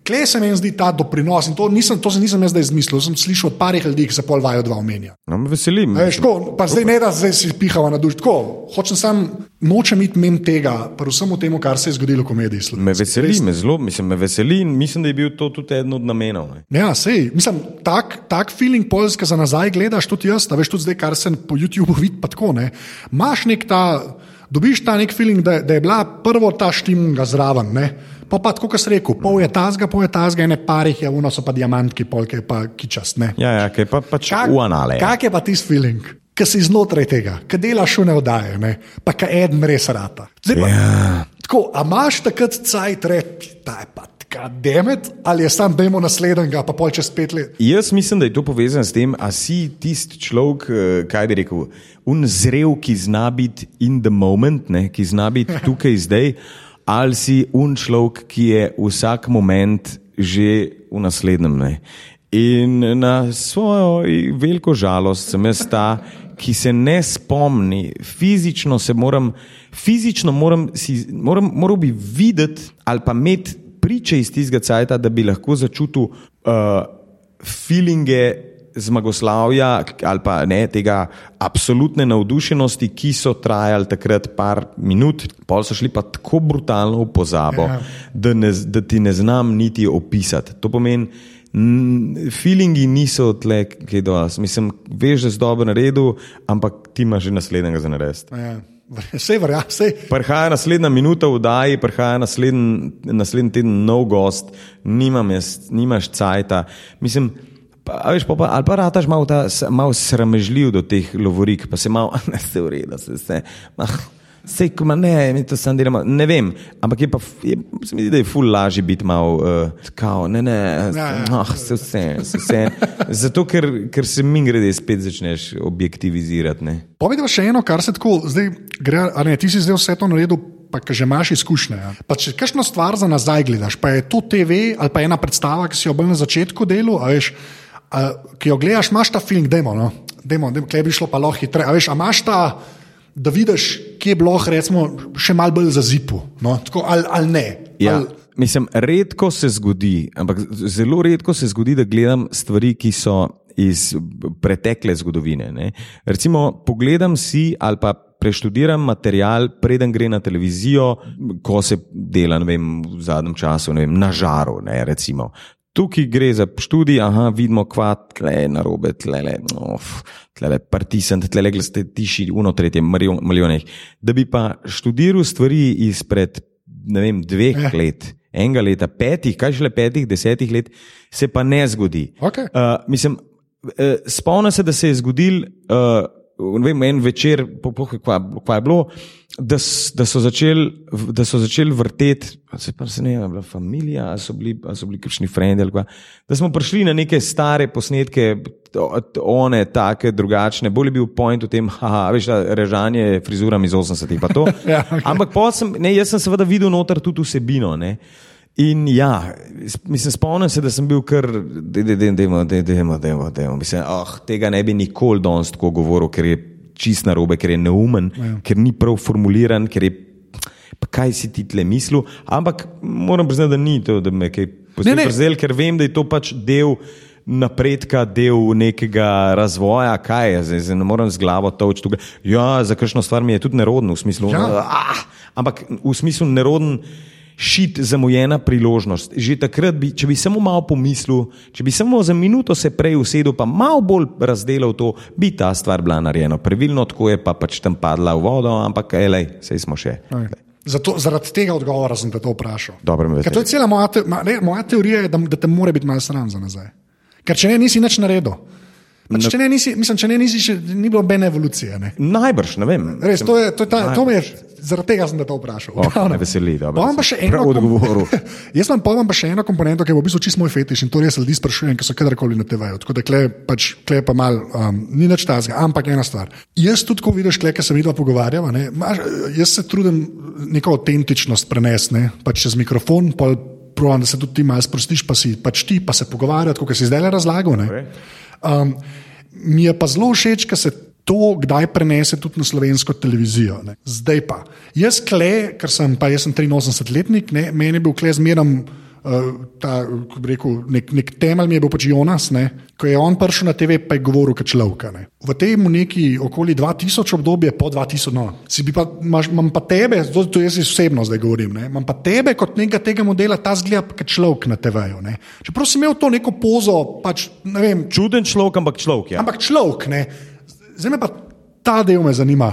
Kle se meni zdi ta doprinos in to, nisem, to se nisem jaz zdaj izmislil, sem slišal od parih ljudi, ki se pol vajo dva omenja. No, me veselim. A Veš, tako, pa zdaj ne da zdaj si pihava na duš. Tako, hočem sam, nočem iti mem tega, predvsem v tem, kar se je zgodilo v komediji. slovenski. Me veseli, Res me zelo, mislim, me veseli in mislim, da je bil to tudi eden od namenov. Ne. Ja, sej, mislim, tak, tak feeling polska za nazaj gledaš, tudi jaz, da veš tudi zdaj, kar se po YouTubu vidi, pa tako ne. Maš nek ta, dobiš ta nek feeling, da, da je bila prvo ta štimga zraven, ne. Pa pa tako, kot si rekel, pol je tazga, pol je tazga, ene parih je, uno so pa diamantki, polke pa kičast, ne. Ja, ja, kaj pa pač v anale. Kak je pa tisti feeling? Ki si znotraj tega, ki delaš v neoddaje, ne? pa ki eden res rata. Zdaj pa, Ja. Tako, a imaš takrat cajt reči, da je pa demet, ali je sam demo naslednjega, pa pol čez pet let. Jaz mislim, da je to povezano s tem, a si tisti človek, eh, kaj bi rekel, unzrev, ki zna biti in the moment, ne, ki zna biti tukaj zdaj, ali si un človek, ki je vsak moment že v naslednjem. Ne. In na svojo veliko žalost sem jaz ta, ki se ne spomni, fizično se moram, fizično moram, si, moram, moral bi videti ali pa imeti priče iz tistega cajta, da bi lahko začutil uh, feelinge zmagoslavja ali pa ne tega absolutne navdušenosti, ki so trajali takrat par minut, pol so šli pa tako brutalno v pozabo, Ja. da, ne, da ti ne znam niti opisati. To pomeni, feelingi niso tle, kaj dosti. Mislim, veš, da si dobro naredil, ampak ti imaš že naslednjega za narediti. Ja, vse verjamem, vse. Prihaja naslednja minuta v daji, prihaja naslednji, teden nov gost, nimam jaz, nimaš cajta. Mislim, pa, veš, pa, pa, ali pa rataš malo, ta, malo sramežljiv do teh lovorik, pa se malo, ne se ureda, se vse. Vse, ko ma ne, mi to sam delamo, ne vem, ampak je pa, je, se mi zdi, da je ful lažje biti malo, uh, kao, ne, ne, ja. ah, se vse, se vse. Zato, ker, ker se mi grede spet začneš objektivizirati, ne. Povedal še eno, kar se tako zdaj gre. a Ne, ti si zdaj vse to naredil, pa ki že imaš izkušnje. Ja. Pa če kakšno stvar za nazaj gledaš, pa je to TV ali pa ena predstava, ki si jo bolj na začetku delu, a veš, a, ki jo gledaš, imaš ta film, demo. No? demo, demo, kaj bi šlo pa lahko hitreje. A veš, a imaš ta, da vidiš, kje bi lahko, recimo, še mal bolj za zipu, no? Tako, ali, ali ne. Ja. Ali, Mislim, redko se zgodi, ampak zelo redko se zgodi, da gledam stvari, ki so iz pretekle zgodovine. Ne. Recimo, pogledam si ali pa preštudiram material, preden gre na televizijo, ko se dela vem, v zadnjem času vem, na žaru. Ne, recimo. Tukaj gre za študij, aha, vidimo, kva tle na robe, tle le, tle le, partisent, tle le, glede tiši, uno, tretje, milijonih. Da bi pa študiral stvari izpred, ne vem, dveh eh. let enega leta, petih, kaj šele petih, desetih let, se pa ne zgodi. Okay. Uh, mislim, uh, spomnim se, da se je zgodil uh, vem, en večer, kaj je bilo, da, da so začeli začel vrteti, se pa se ne vem, bila familija, ali so bili, bili kakšni frendi. Da smo prišli na neke stare posnetke, one, take, drugačne, bolj je bil point v tem, haha, veš, da režanje frizurami iz 80-ih. ja, okay. Ampak sem, ne, jaz sem seveda videl noter tudi vsebino. Ne. In ja, mislim, spomnim se, da sem bil kar, da je demo, da je demo, da je demo. Mislim, oh, tega ne bi nikoli danes tako govoril, ker je čist narobe, ker je neumen, ja. ker ni prav formuliran, ker je, kaj si ti tle mislil. Ampak moram priznati, da ni to, da me kaj posebej, ker vem, da je to pač del napredka, del nekega razvoja, kaj je, zdaj, zdaj ne morem z glavo toč tukaj. Ja, za kakšno stvar mi je tudi nerodno, v smislu, Ja. ah, ampak v smislu neroden. Šit zamujena priložnost. Že takrat, bi, če bi samo malo pomislil, če bi samo za minuto se prej usedel, pa malo bolj razdelil to, bi ta stvar bila narejena. Pravilno tako je pa pač tam padla v vodo, ampak elej, sej smo še. Zato, zaradi tega odgovora sem te to vprašal. Ker to je cela moja, te, ma, ne, moja teorija, je, da, da te mora biti malo sram za nazaj. Ker če ne, nisi nič naredil. Pač, če ne, nisi, mislim, če ne, nisi še, ni bilo nobene evolucije. Ne. Najbrž, ne vem. Res, to je, to je ta, to me je, zaradi tega sem te to vprašal. Oh, me veseli, da Imam pa še eno odgovor. Jaz vam povem pa še eno komponento, ki je v bistvu čist moj fetiš in to res ljudi sprašujem, ki so kadarkoli na TV-ju. Tako da kle, pač, kle pa mal, um, ni nič tazga, ampak ena stvar. Jaz tudi, ko vidiš, kle, ki se vidva pogovarjava, ne, maš, jaz se trudim neko avtentičnost prenesti, pač čez mikrofon, pa pravim, da se tudi ti malo sprostiš, pa si pač ti, pa se pogovarjati, kot si zdaj razlagal. Ne. Um, mi je pa zelo všeč, ker se to kdaj prenese tudi na slovensko televizijo. Ne. Zdaj pa. Jaz, kle, ker sem, pa jaz sem 83-letnik, ne, meni je bil kle zmeram. Uh, ta, rekel, nek, nek temelj mi je bil pač Jonas, ne? ko je on prišel na TV, pa je govoril kot človek. V tem neki okoli 2000 obdobje, po 2000, no, si pa, imaš, imam pa tebe, to, to jaz osebno zdaj govorim, ne? imam pa tebe kot nekega tega modela, ta zgleda kot človek na TV-ju. Čeprav si imel to neko pozo, pač, ne vem, Čuden človek, ampak človek. Ja. Ampak človek, ne. Zdaj me pa ta del me zanima.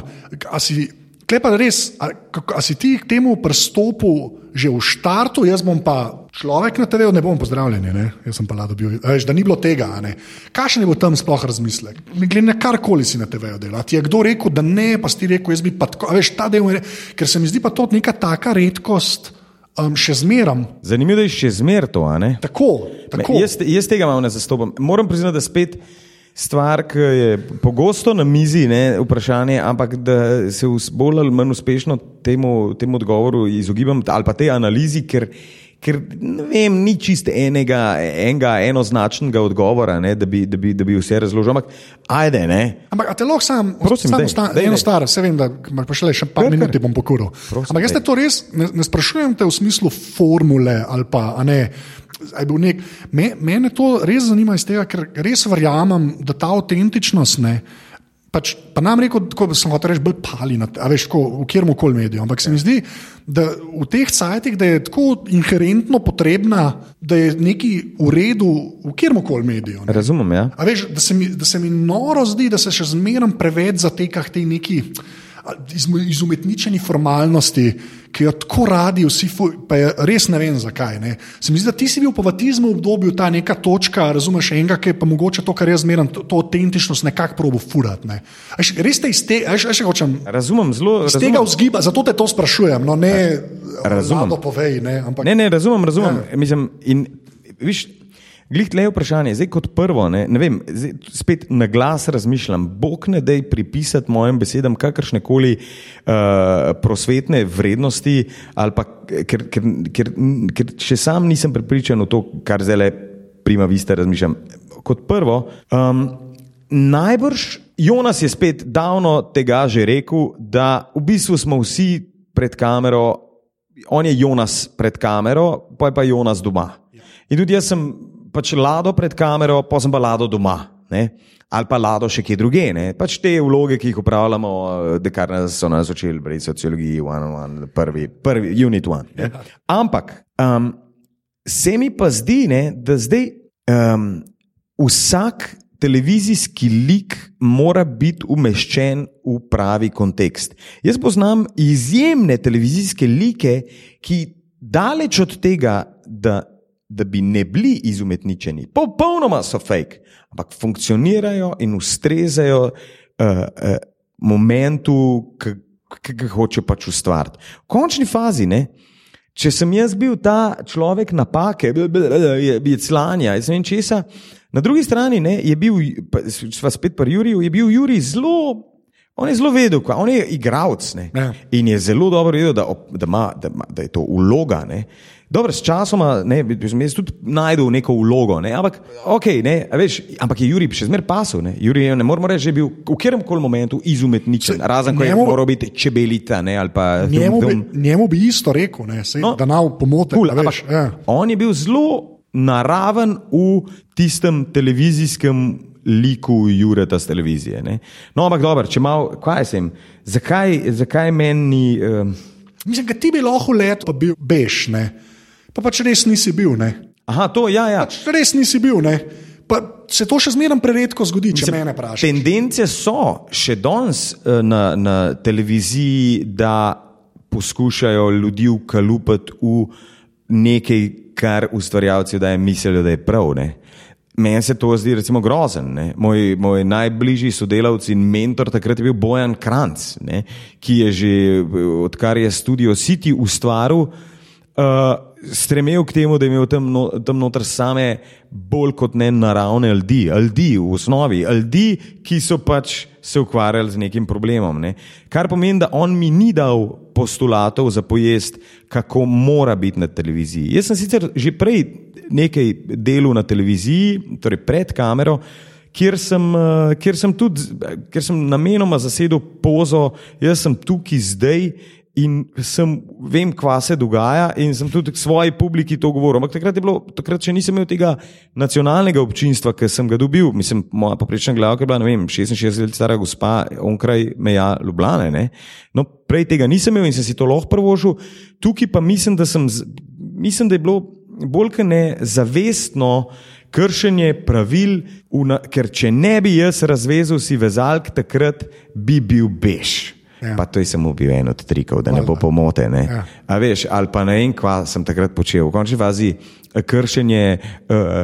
A si, klepa res, a, a si ti k temu pristopu že v štartu, jaz bom pa človek na TV, ne bom pozdravljen, ne? jaz sem pa lado bil, veš, da ni bilo tega. Kakšen je bil tam sploh razmislek? Glede na karkoli si na TV-ju delal. Ti je kdo rekel, da ne, pa si ti rekel, jaz bi pa tako, veš, ta del, je, ker se mi zdi pa to neka taka redkost. Um, še zmeram. Zanimivo je, da je še zmer to. Tako, tako. Me, jaz, jaz tega malo ne zastopam. Moram priznati, da spet stvar, ki je pogosto na mizi, ne, vprašanje, ampak da se bolj ali manj uspešno temu, temu odgovoru izogibam, ali pa tej analizi, ker, ker ne vem, ni čist enega, enega enoznačnega odgovora, ne, da, bi, da, bi, da bi vse razložil. Ampak ajde, ne. Ampak a te lahko sam, Prosim, sam dej, osta, dej, eno stvar, se vem, da imaš pa šele še par minut, bom pokuril. Prosim, Ampak jaz te to res ne, ne sprašujem te v smislu formule ali pa ne. Nek, me, mene to res zanima iz tega, ker res verjamem, da ta avtentičnost ne. Pač, pa nam rekel, da sem hotel reči, bolj pali, na, veš, ko, v kjermu koli mediju. Ampak se mi zdi, da v teh cajtih, da je tako inherentno potrebna, da je neki v redu v kjermu koli mediju. ne. Razumem, ja. A veš, da se, mi, da se mi noro zdi, da se še zmeraj preveč zateka k tej neki izumetničeni formalnosti, ki jo tako radi vsi, fu- pa je res ne vem zakaj. Ne. Se mi zdi, da ti si bil po vatizmu obdobju ta neka točka, razumeš, enega, ki je pa mogoče to, kar jaz zmeraj, to, to autentičnost nekako probo furati. Ne. A veš, Res te iz tega, veš, kaj hočem. Razumem zelo. Iz razumem. tega vzgiba, zato te to sprašujem, no ne, Razumem. Povej, ne, ampak Ne, ne, razumem, razumem. Ja. Mislim, in, viš, glih tle je vprašanje. Zdaj, kot prvo, ne, ne vem, zdaj, spet na glas razmišljam. Bog ne dej pripisati mojim besedam kakršne koli uh, prosvetne vrednosti, pa ker, ker, ker, ker še sam nisem prepričan v to, kar zdaj le prima vista razmišljam. Kot prvo, um, najbrž Jonas je spet davno tega že rekel, da v bistvu smo vsi pred kamero, on je Jonas pred kamero, pa je pa Jonas doma. In tudi jaz sem pač lado pred kamero, pa sem pa lado doma. Ne? Ali pa lado še kje druge. Ne? Pač te vloge, ki jih upravljamo, da kar nas so nas učili pri sociologiji, one on one, prvi, prvi unit one. Ne? Ampak um, se mi pa zdi, ne, da zdaj um, vsak televizijski lik mora biti umeščen v pravi kontekst. Jaz poznam izjemne televizijske like, ki daleč od tega, da, da bi ne bili izumetničeni, popolnoma so fake, ampak funkcionirajo in ustrezajo uh, uh, momentu, ki ga hoče pač ustvariti. V končni fazi, ne, če sem jaz bil ta človek napake, je slanja, jaz ne vem česa. Na drugi strani ne, je bil, pa spet pri Juriju, je bil Juri zelo. On je zelo vedel, kaj, on je igralec ja. in je zelo dobro vedel, da, da, ima, da, ima, da je to uloga. Dobro, s časom sem jaz tudi najdel neko vlogo, ne? ampak, okay, ne, veš, ampak je Juri še zmeraj pasel. Ne, Juri, ne moramo reči, da je bil v katerem koli momentu izumetničen, razen ko njemu, je moral biti čebelita. Ne, njemu, film, bi, njemu bi isto rekel, ne, sej, no, da nav pomote. Cool, ampak, ja. On je bil zelo naraven v tistem televizijskem liku Jureta z televizije. Ne? No, ampak dobro, če malo, kaj sem, zakaj, zakaj meni. Uh... Mislim, da ti bi lahko let, pa bil bež, ne. Pa pač res nisi bil, ne. Aha, to, ja, ja. Pač res nisi bil, ne. Pa se to še zmeraj preredko zgodi, če me vprašaš. Tendence so še danes eh, na, na televiziji, da poskušajo ljudi ukalupiti v nekaj, kar ustvarjalci da mislijo, da je prav. Ne? Meni se to zdi recimo grozen. Moj, moj najbližji sodelavci in mentor takrat je bil Bojan Kranc, ne? ki je že odkar je studio City ustvaril. Uh, stremel k temu, da je imel tam, no, tam noter same bolj kot ne naravne ljudi, ljudi v osnovi, ljudi, ki so pač se ukvarjali z nekim problemom. Ne. Kar pomeni, da on mi ni dal postulatov za pojest, kako mora biti na televiziji. Jaz sem sicer že prej nekaj delal na televiziji, torej pred kamero. Kjer sem, eh, kjer sem tudi, ker sem namenoma zasedel pozo, jaz sem tukaj zdaj in sem, vem, kva se dogaja, in sem tudi svoji publiki to govoril. Ampak takrat, bilo, takrat še nisem imel tega nacionalnega občinstva, ki sem ga dobil. Mislim, moja poprečna glavka je bila, vem, 66 let stara gospa, onkraj meja Ljubljane. Ne? No, prej tega nisem imel in sem si to lahko prvožil. Tukaj pa mislim, da, sem, mislim, da je bilo bolj kot ne zavestno. Kršenje pravil, ker če ne bi jaz razvezal si vezalk, takrat bi bil bež. Ja. Pa to je samo bil en od trikov, da ne bo pomote. Ne? Ja. A veš, ali pa ne vem, kva sem takrat počel. V končni fazi eh, kršenje uh,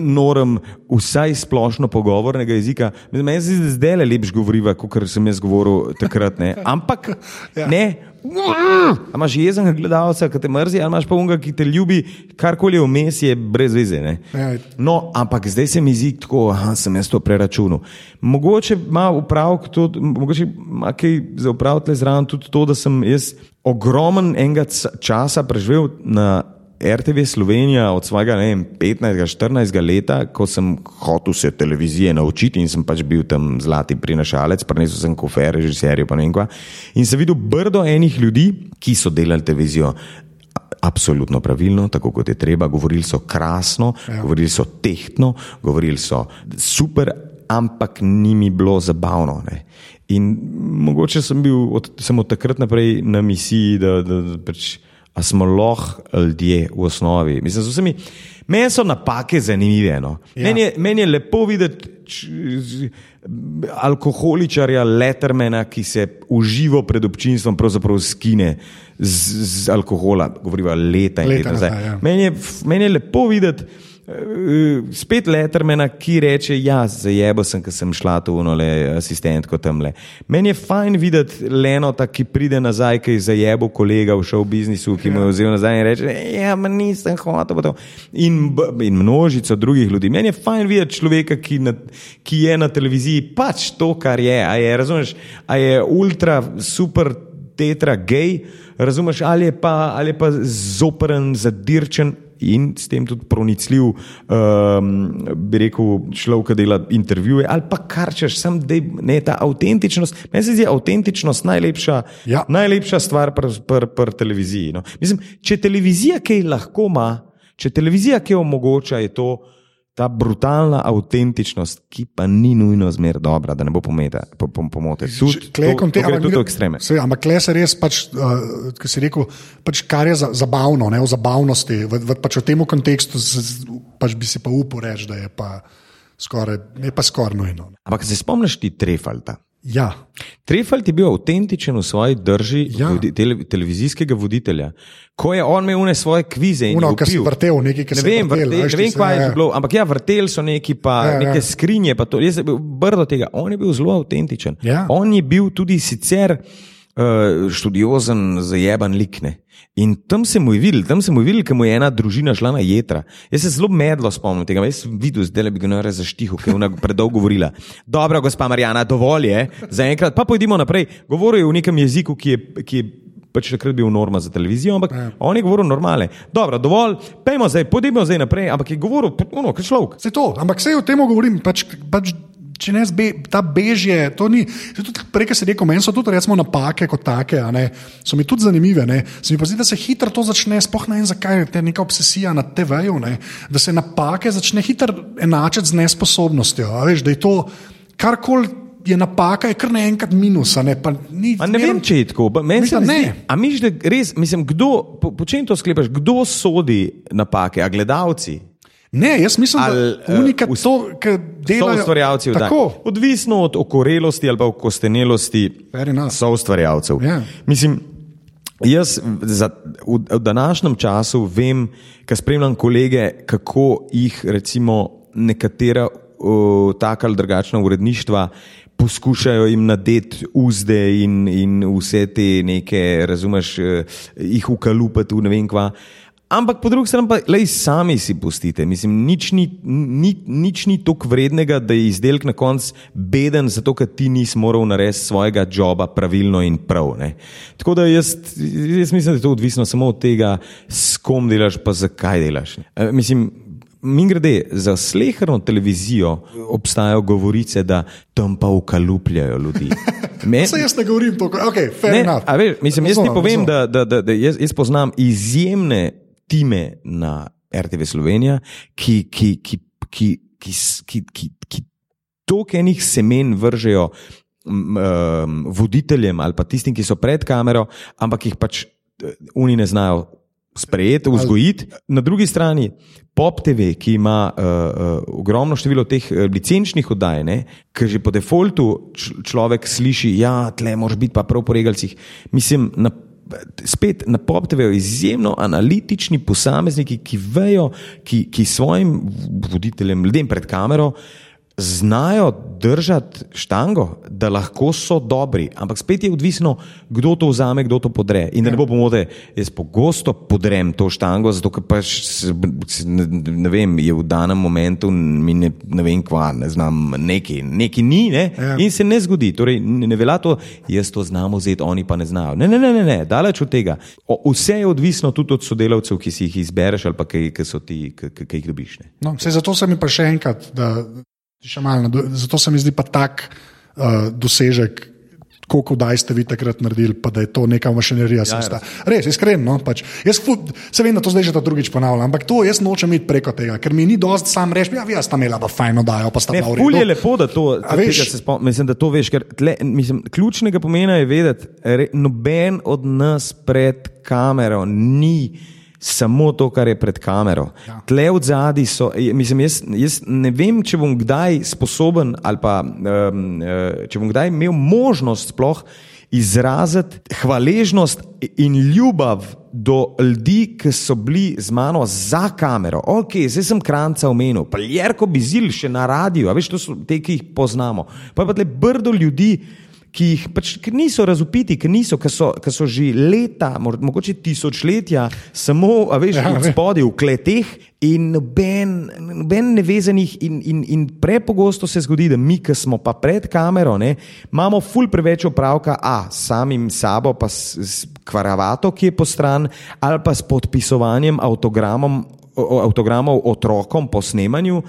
norm vsaj splošno pogovornega jezika. Meni se zdi, da je zdaj lepš govoriva, kot sem jaz govoril takrat. Ne? Ampak ja. ne. Ali imaš jezen gledalca, ki te mrzi, ali imaš pa unga, ki te ljubi, karkoli vmes, je brez veze. Ja. No, ampak zdaj se mi zdi tako, da sem jaz to preračunal. Mogoče ima upravek tudi, mogoče ima kaj za upravljati zraven tudi to, da sem jaz ogromen enega časa preživel na RTV Slovenija od svojega 15-14 leta, ko sem hotel se televizije naučiti in sem pač bil tam zlati prinašalec, prenesel sem kofer, režiserje pa ne vem kva. In sem videl brdo enih ljudi, ki so delali televizijo. Absolutno pravilno, tako kot je treba. Govorili so krasno, ja. govorili so tehtno, govorili so super, ampak ni mi bilo zabavno. Ne. In mogoče sem bil od, sem od takrat naprej na misiji, da, da, da pač a smo lahko ljudje v osnovi. Mislim, vsemi, meni so napake zanimive. No. Ja. Meni, je, meni je lepo videti alkoholičarja, letermena, ki se uživo pred občinstvom skine z, z alkohola, govoriva leta in leta. leta ja. meni, je, meni je lepo videti. Eh, spet letermena, ki reče: Ja, zajebo sem, ker sem šla tu unole asistentko tam le. Meni je fajn videti Lenota, ki pride nazaj, ki je zajebo kolega v šovu biznisu, ki mu je vzel nazaj in reče: Ja, ma nisem hotel. In, in množico drugih ljudi. Meni je fajn videti človeka, ki, na, ki je na televiziji pač to, kar je. A je, razumeš, a je ultra super tetra gej, razumeš, ali je pa, pa zoperen, zadirčen in s tem tudi pronicljiv, um, bi rekel, človek, ki dela intervjuje ali pa kar češ, sem da je ta avtentičnost. Meni se zdi avtentičnost najlepša, Ja. najlepša stvar pri pr, pr televiziji. No. Mislim, če televizija kaj lahko ima, če televizija kaj omogoča, je to. Ta brutalna avtentičnost, ki pa ni nujno zmer dobra, da ne bo pometa, po, po, pomote. Tudi Klej to, konte- to ampak tudi v ekstreme. Seveda, ampak klej se res, pač, uh, ki si rekel, pač, kar je za, zabavno, ne, v zabavnosti, v, v, pač v tem kontekstu z, pač bi si pa upal reči, da je pa skoraj, je pa skoraj nujno. Ampak se spomniš ti Trefalta? Ja, Trefalt je bil avtentičen v svoji drži Ja. vodi, tele, televizijskega voditelja, ko je on imel svoje kvize in uno, ki si vrtel nekaj, ki Ne je vem, vrtel, vrtel, veš, ne vem kaj ja, je ja. bilo, ampak ja, vrtel so neki, pa Ja, ja, ja. neke skrinje. Pa to, jaz sem bil brdo tega. On je bil zelo avtentičen. Ja. On je bil tudi sicer uh, študiozen, zajeban likne. In tam se mu videl, tam se mu videl, ker mu je ena družina šla na jedra. Jaz se zelo medlo spomnim tega, jaz sem videl, zdaj le bi ga nore zaštiho, ker je ona predolgo govorila. Dobro, gospa Marjana, dovolj je, zaenkrat pa pojdimo naprej. Govoril je v nekem jeziku, ki je. Ki je Pač takrat bil norma za televizijo, ampak ja. on je govoril normale. Dobro, dovolj, pojmo zdaj, pojdimo zdaj naprej, ampak je govoril, ono, kot človek. Se to, ampak vse o tem govorim. Pač, pač, če ne zbe, ta bežje, to ni. prej, ki si rekel, meni so tudi recimo, napake kot take, a ne, so mi tudi zanimive. Ne. Se mi pa zdi, da se hitro to začne, sploh ne vem zakaj, te neka obsesija na TV-ju, ne, da se napake začne hitro enačiti z nesposobnostjo. Veš, da je to karkoli. Je napaka, je kar naenkrat minus. a Ne, pa ni, A ne zmeraj- vem, če je tako. Meni se ne. A misliš, da res, mislim, kdo, po, po čem to sklepaš, kdo sodi napake, a gledalci? Ne, jaz mislim, Ali, da unika eh, ust- to, kar delajo. ustvarjalci. Odvisno od okorelosti ali okostenelosti so ustvarjalcev. Ja. Mislim, jaz za, v, v današnjem času vem, ker spremljam kolege, kako jih recimo nekatera uh, taka ali drugačna uredništva poskušajo jim nadeti uzde in, in vse te neke, razumeš, eh, jih ukalupati v ne vem kva. Ampak po drugi strani pa lej, sami si pustite. Mislim, nič ni, ni, nič ni tako vrednega, da je izdelek na koncu beden, zato ker ti nisi moral narediti svojega joba pravilno in prav. Ne. Tako da jaz, jaz mislim, da je to odvisno samo od tega, s kom delaš, pa zakaj delaš. E, mislim, Mi grede, za sleherno televizijo obstajajo govorice, da tam pa ukalupljajo ljudi. Men, Saj jaz ne govorim to, okay, fair Ne, enough. veš, mislim, jaz ti povem, da, da, da, da jaz, jaz poznam izjemne time na RTV Slovenija, ki, ki, ki, ki, ki, s- ki, ki, ki toliko enih semen vržejo um, voditeljem ali pa tistim, ki so pred kamero, ampak jih pač eh, oni ne znajo sprejeti, vzgojiti. Na drugi strani Pop TV, ki ima uh, uh, ogromno število teh licenčnih oddaj, ne, ki že po defaultu človek sliši, da ja, tle moraš biti pa prav po regalcih. Mislim, na, spet na Pop TV izjemno analitični posamezniki, ki vejo, ki, ki svojim voditeljem, ljudem pred kamero. Znajo držati štango, da lahko so dobri, ampak spet je odvisno, kdo to vzame, kdo to podre. In da ne bo pomote, jaz pogosto podrem to štango, zato ker pač ne, vem, je v danem momentu mi ne, ne vem, kva, ne znam, neki, neki ni ne? Ja. in se ne zgodi. Torej, ne, velja to, jaz to znam vzeti, oni pa ne znajo. Ne, ne, ne, ne, ne daleč od tega. O, vse je odvisno tudi od sodelavcev, ki si jih izbereš ali pa ki, ki so ti, ki, ki, jih dobiš. Ne? No, zato se mi pa še enkrat, da, še malo, zato se mi zdi pa tak uh, dosežek. Koliko daj ste vi takrat naredili, pa da je to neka mašinerija. Ja, Res, iskreno. No, pač. Jaz fu- se vem, da to zdaj že ta drugič ponavljam, ampak to jaz nočem iti preko tega, ker mi ni dosti sam reči, ja, vi ste imeli pa fajno dajo, pa sta Ne, bila v ful je redu. lepo, da to, veš- spom, mislim, da to veš. Ker tle, mislim, ključnega pomena je vedeti, re, noben od nas pred kamero ni samo to, kar je pred kamero. Ja. Tle v zadnji so, mislim, jaz, jaz ne vem, če bom kdaj sposoben ali pa um, če bom kdaj imel možnost sploh izraziti hvaležnost in ljubav do ljudi, ki so bili z mano za kamero. Ok, zdaj sem kranca omenil, pa Jerko Bizil še na radiju, a veš, to so te, ki jih poznamo. Pa je pa tle brdo ljudi, ki jih pač ki niso razupiti, ki, niso, ki, so, ki so že leta, mor- mogoče tisočletja, samo a veš, Ja, vem. spodaj v kleteh in noben, noben nevezanih. In, in, in prepogosto se zgodi, da mi, ki smo pa pred kamero, ne, imamo ful preveč opravka, a samim sabo, pa s, s kvaravato, ki je po stran, ali pa s podpisovanjem avtogramov otrokom po snemanju,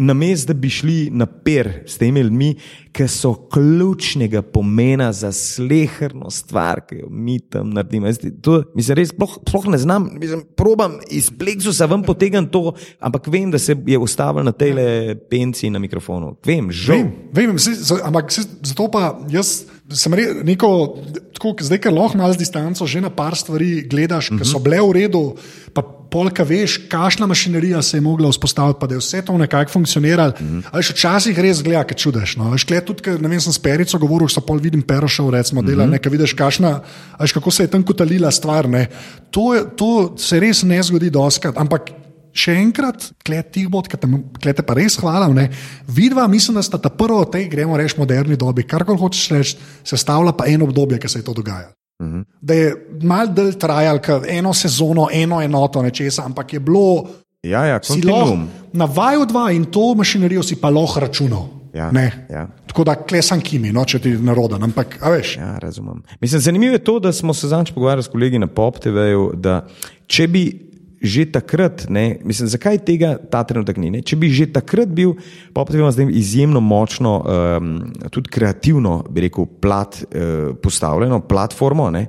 namesto da bi šli na per s temi ljudmi, ki so ključnega pomena za sleherno stvar, ki jo mi tam naredimo. Jaz, to, mislim, res sploh, sploh ne znam, mislim, probam iz pleksusa ven potegniti to, ampak vem, da se je ustavil na tej penci na mikrofonu. Vem, že. Vem, vem se, ampak se, zato pa jaz sem re, neko, tako, zdaj, ker lahko malo z distanco že na par stvari gledaš, uh -huh. ki so bile v redu, pa polka veš, kakšna mašinerija se je mogla vzpostaviti, pa da je vse to nekako funkcioniralo. Uh -huh. Ali še včasih res gleda, kaj čudeš. No? Veš, tudi, ker, ne vem, sem s Perico govoril, so pol vidim Perošev, recimo, dela, uh -huh. nekaj vidiš, kašna, veš, kako se je tam kotalila stvar. To, je, to se res ne zgodi doskrat, ampak še enkrat, kleti bod, ki te pa res hvala. Vidva, mislim, da sta ta prva od teh, gremo reči, moderni dobi, kar koli hočeš reči, sestavlja pa eno obdobje, ki se je to dogajalo. Uh -huh. Da je mal del trajal, eno sezono, eno enoto nečesa, ampak je bilo. Ja, ja, na vaju dva in to mašinerijo si pa lahko računal. Ja, ja. Tako da klesam kimi, no, če ti naroda. Ampak, veš. Ja, razumem. Mislim, zanimivo je to, da smo se zadnjič pogovarjali s kolegi na PopTV-ju, da če bi že takrat, ne, mislim, zakaj tega ta trenutek ni? Ne? Če bi že takrat bil, pa potem imamo zdaj izjemno močno, um, tudi kreativno, bi rekel, plat, uh, postavljeno platformo. Ne?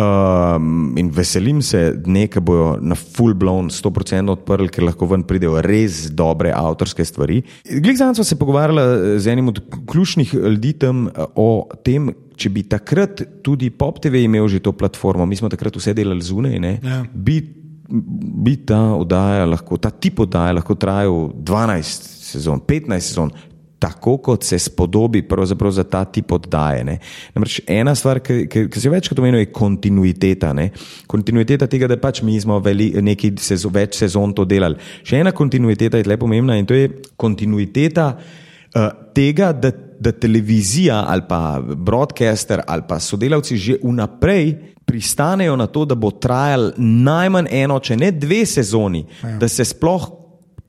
Um, in veselim se dne, ki bojo na full blown 100% odprli, ker lahko ven pridejo res dobre avtorske stvari. Glikzan smo se pogovarjali z enim od ključnih ljudi tam o tem, če bi takrat tudi Pop TV imel že to platformo, mi smo takrat vse delali zunaj, ja. bi bi ta oddaja, lahko, ta tip oddaja lahko trajal 12 sezon, 15 sezon, tako kot se spodobi za ta tip oddaje. Namreč ena stvar, ki, ki, ki se je večkrat omenila, je kontinuiteta. Ne? Kontinuiteta tega, da pač mi smo veli, neki sezon, več sezon to delali. Še ena kontinuiteta je lepo pomembna in to je kontinuiteta uh, tega, da, da televizija ali pa broadcaster ali pa sodelavci že vnaprej pristanejo na to, da bo trajal najmanj eno, če ne dve sezoni, ja. da se sploh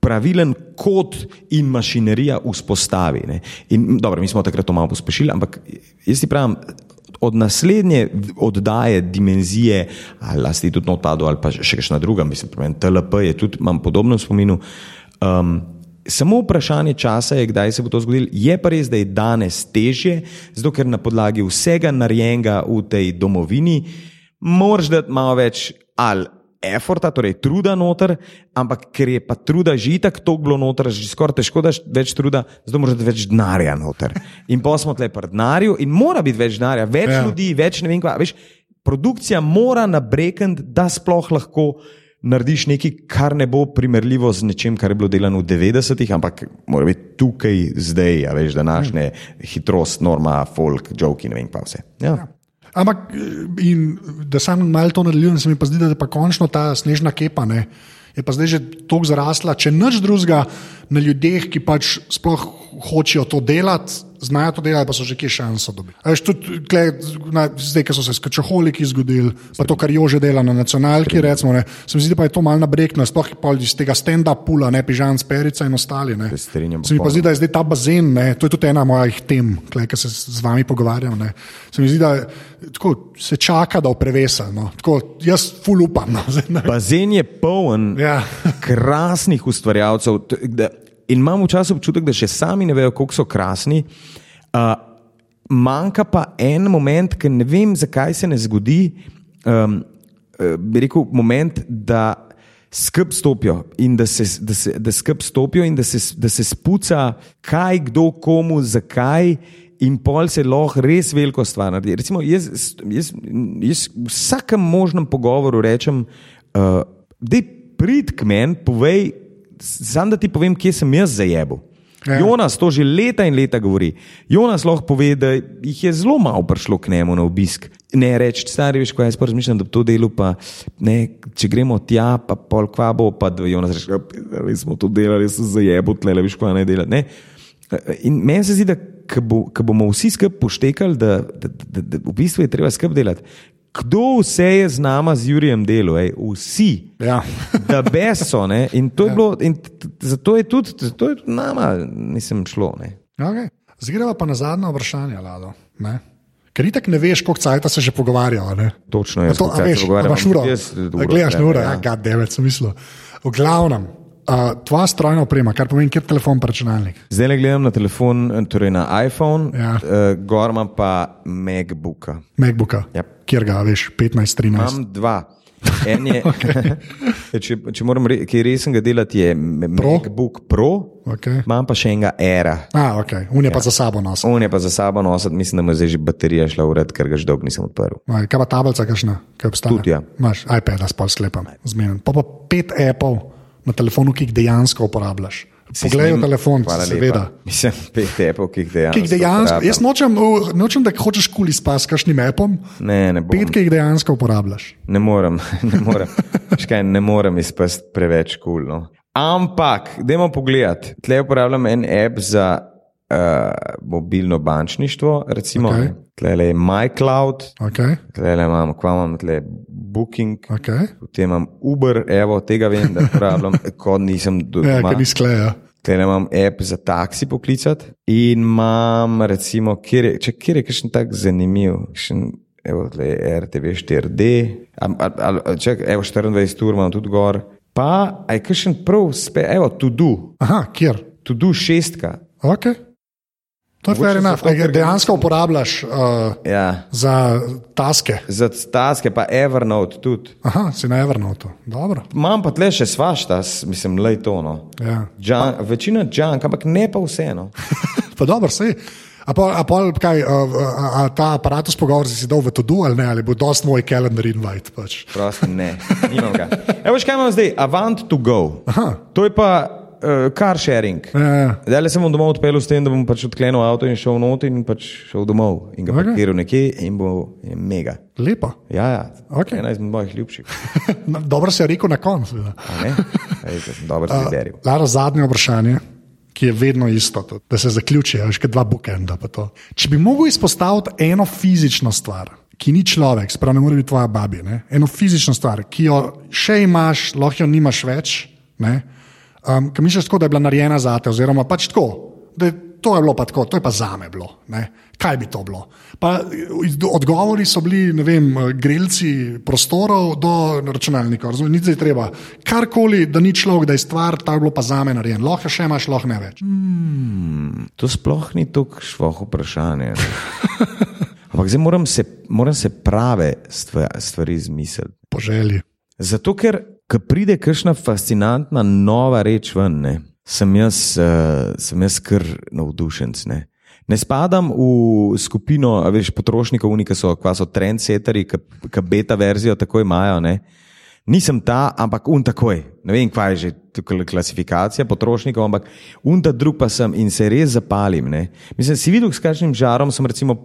pravilen kod in mašinerija vzpostavi. In, dobro, mi smo takrat to malo pospešili, ampak jaz ti pravim. Od naslednje oddaje, dimenzije, ali lasti tudi odpadlo, ali pa še kakšna druga, mislim, TLP je tudi, imam podobno spominu. Um, samo vprašanje časa je, kdaj se bo to zgodilo. Je pa res, da je danes težje, zato ker na podlagi vsega narejenega v tej domovini, moraš dati malo več ali eforta, torej truda noter, ampak ker je pa truda že tako to bilo noter, že skoraj težko daš več truda, zato moraš dati več denarja noter. In pa smo tle pri denarju in mora biti več denarja, več ja. ljudi, več ne vem kva. Veš, produkcija mora nabrekati, da sploh lahko. Narediš nekaj, kar ne bo primerljivo z nečem, kar je bilo delano v 90-ih, ampak mora biti tukaj, zdaj, a veš, današnje hitrost, norma, folk, joke, ne vem pa vse. Ja. Ja. Ampak, in, da sem malo to nadaljujem, se mi pa zdi, da je pa končno ta snežna kepa. Ne? Je pa zdaj že tako zrasla, če nič drugega na ljudeh, ki pač sploh hočejo to delati, znajo to delati, pa so že kje šanso dobiti. Zdaj, ki so se skačoholiki zgodili, pa to, kar jo že dela na nacionalki, recimo, ne, se mi zdi, da je to malo nabrekno, sploh iz tega stand-up pula, ne pižan, sperica in ostali. Se mi pa zdi, da je zdaj ta bazen, ne, to je tudi ena mojih tem, ki se z vami pogovarjam. Ne. Se mi zdi, da tako, se čaka, da oprevesa. No. Tako, jaz ful upam. No. Bazen je poln ja. krasnih ustvarjalcev. In imam včasih občutek, da še sami ne vejo, kako so krasni. Uh, manjka pa en moment, ki ne vem, zakaj se ne zgodi. Um, bi rekel, moment, da skrb stopijo in da se, da se, da skrb stopijo in da se, da se spuca, kaj, kdo, komu, zakaj. In pol se lahko res veliko stvar naredi. Recimo, jaz, jaz, jaz v vsakem možnem pogovoru rečem, uh, da prid k meni, povej, Sam da ti povem, kje sem jaz zajebil. Ja. Jonas to že leta in leta govori. Jonas lahko pove, da jih je zelo malo prišlo k njemu na obisk. Ne reči, stari, veš, ko jaz razmišljam, da bi to delo, pa ne, če gremo tja, pa pol kvabo, pa da Jonas reče, da ja, smo to delali, se zajebil, tle, veš, ko ne dela. Ne. In meni se zdi, da bo, bomo vsi skupaj poštekali, da, da, da, da v bistvu je treba skupaj delati. Kdo vse je z nama, z Jurijem delo, ej, vsi, ja. da beso. Ne? In to je ja. bilo, in zato je tudi, zato je tudi nama, nisem šlo. Okay. Zgreva pa na zadnje vprašanje, Lado. Ne? Ker itek ne veš, koliko časa se že pogovarjajo. Točno je, to, pogovarjajo. Imaš uro, gledaš na uro, ja, ja. ja, devet, sem mislil. V glavnem, uh, tvoja strojna oprema, kar pomeni, kjer telefon pa računalnik. Zdaj le gledam na telefon, torej na iPhone, Ja. uh, gor imam pa MacBooka. MacBooka, Yep. kjer ga veš, 15, 13. Imam dva. En je, če, če moram re, kaj resnega delati, je Pro? MacBook Pro, Okay. imam pa še enega Era. A, ok, un je ja. pa za sabo nosil. On je pa za sabo nosil, mislim, da mu je zdaj že baterija šla v red, ker ga že dolgo nisem odprl. Aj, Kaj pa tablica, kakšna, kaj obstaja? Tudi, ja. Imaš iPad, spol sklepam, zmeden. Pa pa pet Apple na telefonu, ki jih dejansko uporabljaš. Poglej v telefon, seveda. Mislim, pet tepov, ki jih dejansko. Ki jih dejansko, jaz nočem, uh, nočem, da hočeš kuli spas s kakšnim appom, Ne, ne bom. pet, ki jih dejansko uporabljaš. Ne morem, ne morem, Škaj, ne morem izpasti preveč kul. Cool, no. Ampak, dajmo pogledati. Tle uporabljam en app za uh, mobilno bančništvo, recimo. Okay. Tle je MyCloud, Okay, tle imam, kva imam, tle Booking, okay. potem imam Uber, evo, tega vem, da uporabljam, ko nisem Ja, doma. ker ni skleja. Tle imam app za taksi poklicati in imam, recimo, kjer je, če kjer je kakšen tak zanimiv, kakšen, evo, tle je RTV 4D, al, al, al, čak, evo, 24 ur imam tudi gor. Pa, aj kakšen prav, spe, evo, to do, Aha, kjer? to do šestka. Okay. To je fair enough. ga dejansko uporabljaš uh, Ja, za taske. za taske pa Evernote tudi. Aha, si na Evernote. Dobro. Imam pa tle še svašta, s- mislim, lej to. No. Ja. Večina junk, ampak ne pa vseeno. Pa dobro, sej. A, pol, a, pol, kaj, a, a, a ta aparatus pogovor si si dal v to du ali ne, ali bo dost moj kalendar invite. Pač. Prosti, ne, nimam ga. Evo, še kaj imam zdaj? Avant to go. Aha. To je pa car sharing. Ja, ja. Zdaj le sem bom domov odpeljal s tem, da bom pač odklenil avto in šel not in pač šel domov in ga Okej. parkiral nekje in bo je mega. Lepo. Ja, ja, Okej. ena izmed mojih ljubših. No, Dobro si je rekel na koncu. seveda. A ne? Ej, da sem dobro zvideril. Lara, zadnje vprašanje, ki je vedno isto, tudi, da se zaključi, a veš, kot dva bookenda. Če bi mogel izpostaviti eno fizično stvar, ki ni človek, sprav ne more biti tvoja babi, ne? eno fizično stvar, ki jo še imaš, lahko jo nimaš več, ne? Um, ki misliš tako, da je bila narejena za te, oziroma pač tako. je- To je bilo pa tako, to je pa za me bilo. Ne? Kaj bi to bilo? Pa, odgovori so bili, ne vem, grelci prostorov do računalnikov, razumete, nič zdaj treba. Karkoli, da ni človek, da je stvar, ta je bilo pa za me narejen. Lahko še imaš, lahko ne več. To sploh ni tako švoh vprašanje. Ampak zdaj moram se, moram se prave stvari, stvari izmisliti. Po želji. Zato, ker ko pride kakšna fascinantna nova reč ven, ne, sem jaz, uh, sem jaz kar navdušen. Ne. ne spadam v skupino veš, potrošnikov, ki so, so trendsetteri, ki beta verzijo tako imajo. Ne. Nisem ta, ampak un takoj. Ne vem, kaj je že tukaj klasifikacija potrošnikov, ampak un ta drug pa sem in se res zapalim. Ne. Mislim, si videl, s kakšnim žarom sem recimo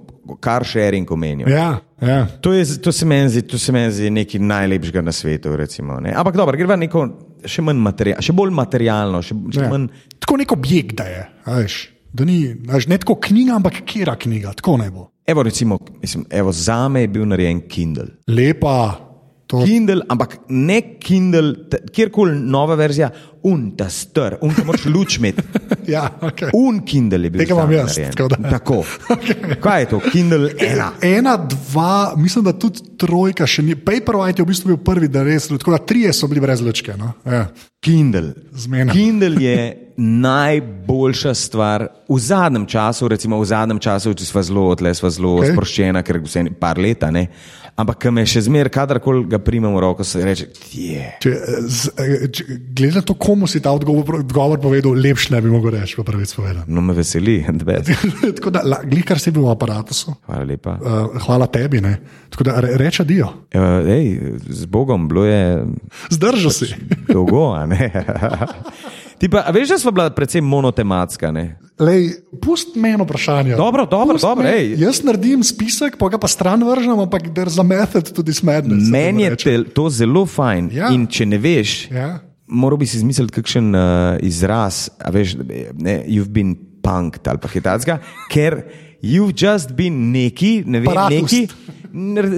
car sharing omenil. Ja, ja. To, je, to se meni zdi, to se meni zdi nekaj najlepšega na svetu. Recimo, ne? Ampak dobro, gre pa neko še, manj materia, še bolj materialno. Še, še ja. manj, Tako nek objekt, da je. Veš, da ni veš, ne tako knjiga, ampak kera knjiga, tako ne bo. evo, recimo, mislim, evo, za me je bil narejen Kindle. Lepa. To, Kindle, ampak ne Kindle, kjerkoli nova verzija, un ta str, un ta moč luč imeti. ja, okay. Un Kindle je bil Tega imam jaz, tako da- Tako. Kaj je to? Kindle ena. Ena, dva, mislim, da tudi trojka še ni. Paperwhite je v bistvu bil prvi, da res, tako da trije so bili brez lučke. No? Ja. Kindle. Zmena. Kindle je najboljša stvar v zadnjem času, recimo v zadnjem času, če smo zelo odle, smo zelo okay. sproščena, ker vse par leta. Ne? Ampak, me še zmeraj, kadarkoli ga primem v roko, se reče, je. Če, z- eh, če, glede na to, komu si ta odgovor, odgovor povedal, lepš ne bi mogel reči, pa prvič povedal. No, me veseli, tako da, la- glih, kar si bil v aparatu, Hvala lepa. uh, hvala tebi. Ne? Tako da re, reče dio, Uh, ej, z Bogom, bilo je zdržal si. dolgo, a ne. Ti pa, veš, da smo bila predvsem monotematska, ne? Lej, pust meni vprašanje. Dobro, dobro, Pust dobro, me- ej. Jaz naredim spisek, pa ga pa stran vržem, ampak der za method tudi smedne. Meni je tel, to zelo fajn. Ja. In če ne veš, Ja. moral bi si izmisliti kakšen uh, izraz, a veš, ne, you've been punked ali pa hitatska, ker you've just been neki, ne vem, Paratust. neki,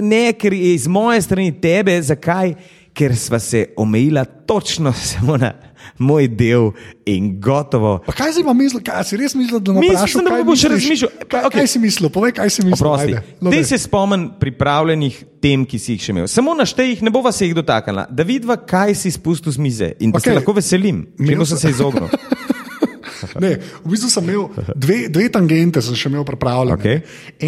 ne, ker je iz moje strani tebe, zakaj? Ker sva se omejila točno samo na moj del in gotovo. Pa kaj si pa mislil, kaj si res mislil, da ne vprašaš? sem, da boš razmišljal. Kaj, Okej. kaj si mislil? Povej, kaj si mislil. Prosti. No, Dej se spomni pripravljenih tem, ki si jih še imel. Samo naštej jih, ne bova se jih dotaknila. Da vidiva, kaj si spustil z mize in da okay. Se lahko veselim. Čemu sem se izognil? Ne, v bistvu sem imel dve, dve tangente, sem še imel pripravljene. Okej.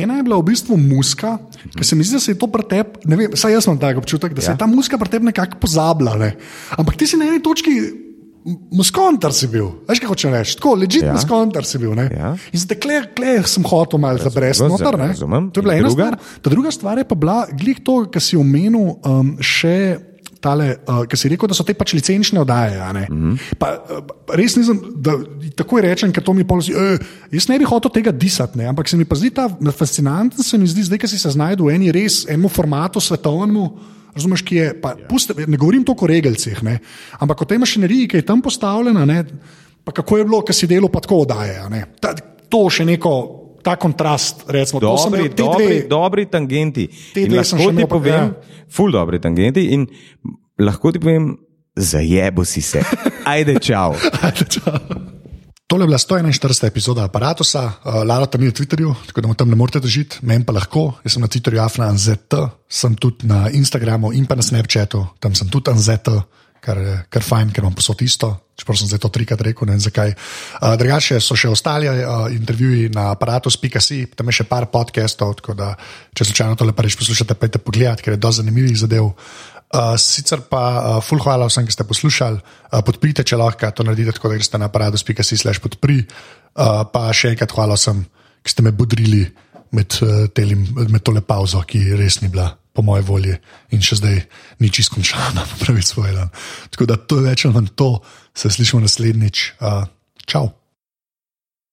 Ena je bila v bistvu muska, ker se mi zdi, da se je to pretep, ne vem, saj jaz imam tak občutek, da se Ja. je ta muska pretep nekako pozabila. Ne. Ampak ti si na eni točki. Muskontar si bil, veš kaj hoče reči, tako ležite, Ja. muskontar si bil. ne. Ja. In zdaj kle, kle sem hotel malo zabresti noter. ne. razumem. To je bila In ena druga? stvar. Ta druga stvar je pa bila, glih to, kar si omenil, um, še. Tale, uh, ki si rekel, da so te pač licenčne oddaje. ne. Mhm. Pa, uh, res nisem, da takoj rečem, ker to mi položi. E, jaz ne bi hotel tega disati, ne, ampak se mi pa zdi ta fascinanten, se mi zdi zdaj, ki si se znašel v eni res enemu formatu svetovnemu. Razumeš, ki je, pa, puste, ne govorim toliko o regelcih, ne, ampak o tej mašineriji, ki je tam postavljena, ne, pa kako je bilo, ki si delo pa tako ne. Ta, to še neko, ta kontrast, recimo, Dobri, imel, dobri, dve. dobri tangenti. Te dve lahko ti imel pa- povem, ja. ful dobri tangenti in lahko ti povem, zajebo si se. Ajde, čau. Ajde, čau. Tole je bila 141. epizoda aparata, uh, Lara tam je na Twitterju, tako da mu tam ne morete držiti, meni pa lahko. Jaz sem na Twitterju AfnaNZT, sem tudi na Instagramu in pa na Snapchatu, tam sem tudi ANZT, kar je kar fajn, ker imam posod isto. Čeprav sem zdaj to trikrat rekel, ne vem zakaj. Uh, drugače so še ostali uh, intervjuji na aparatus.si, tam je še par podcastov, tako da če slučajno tole pa reč poslušate, pejte pogled, ker je dosti zanimivih zadev. Uh, sicer pa, uh, full hvala vsem, ki ste poslušali. Uh, podprite, če lahko to naredite, tako da greste na aparatus.si slash podpri. Uh, pa še enkrat hvala vsem, ki ste me budrili med, uh, telim, med tole pauzo, ki res ni bila po moje volji in še zdaj ni čisto končana, pravi svoj dan. Tako da to je več ali manj to, se slišimo naslednjič. Uh, čau!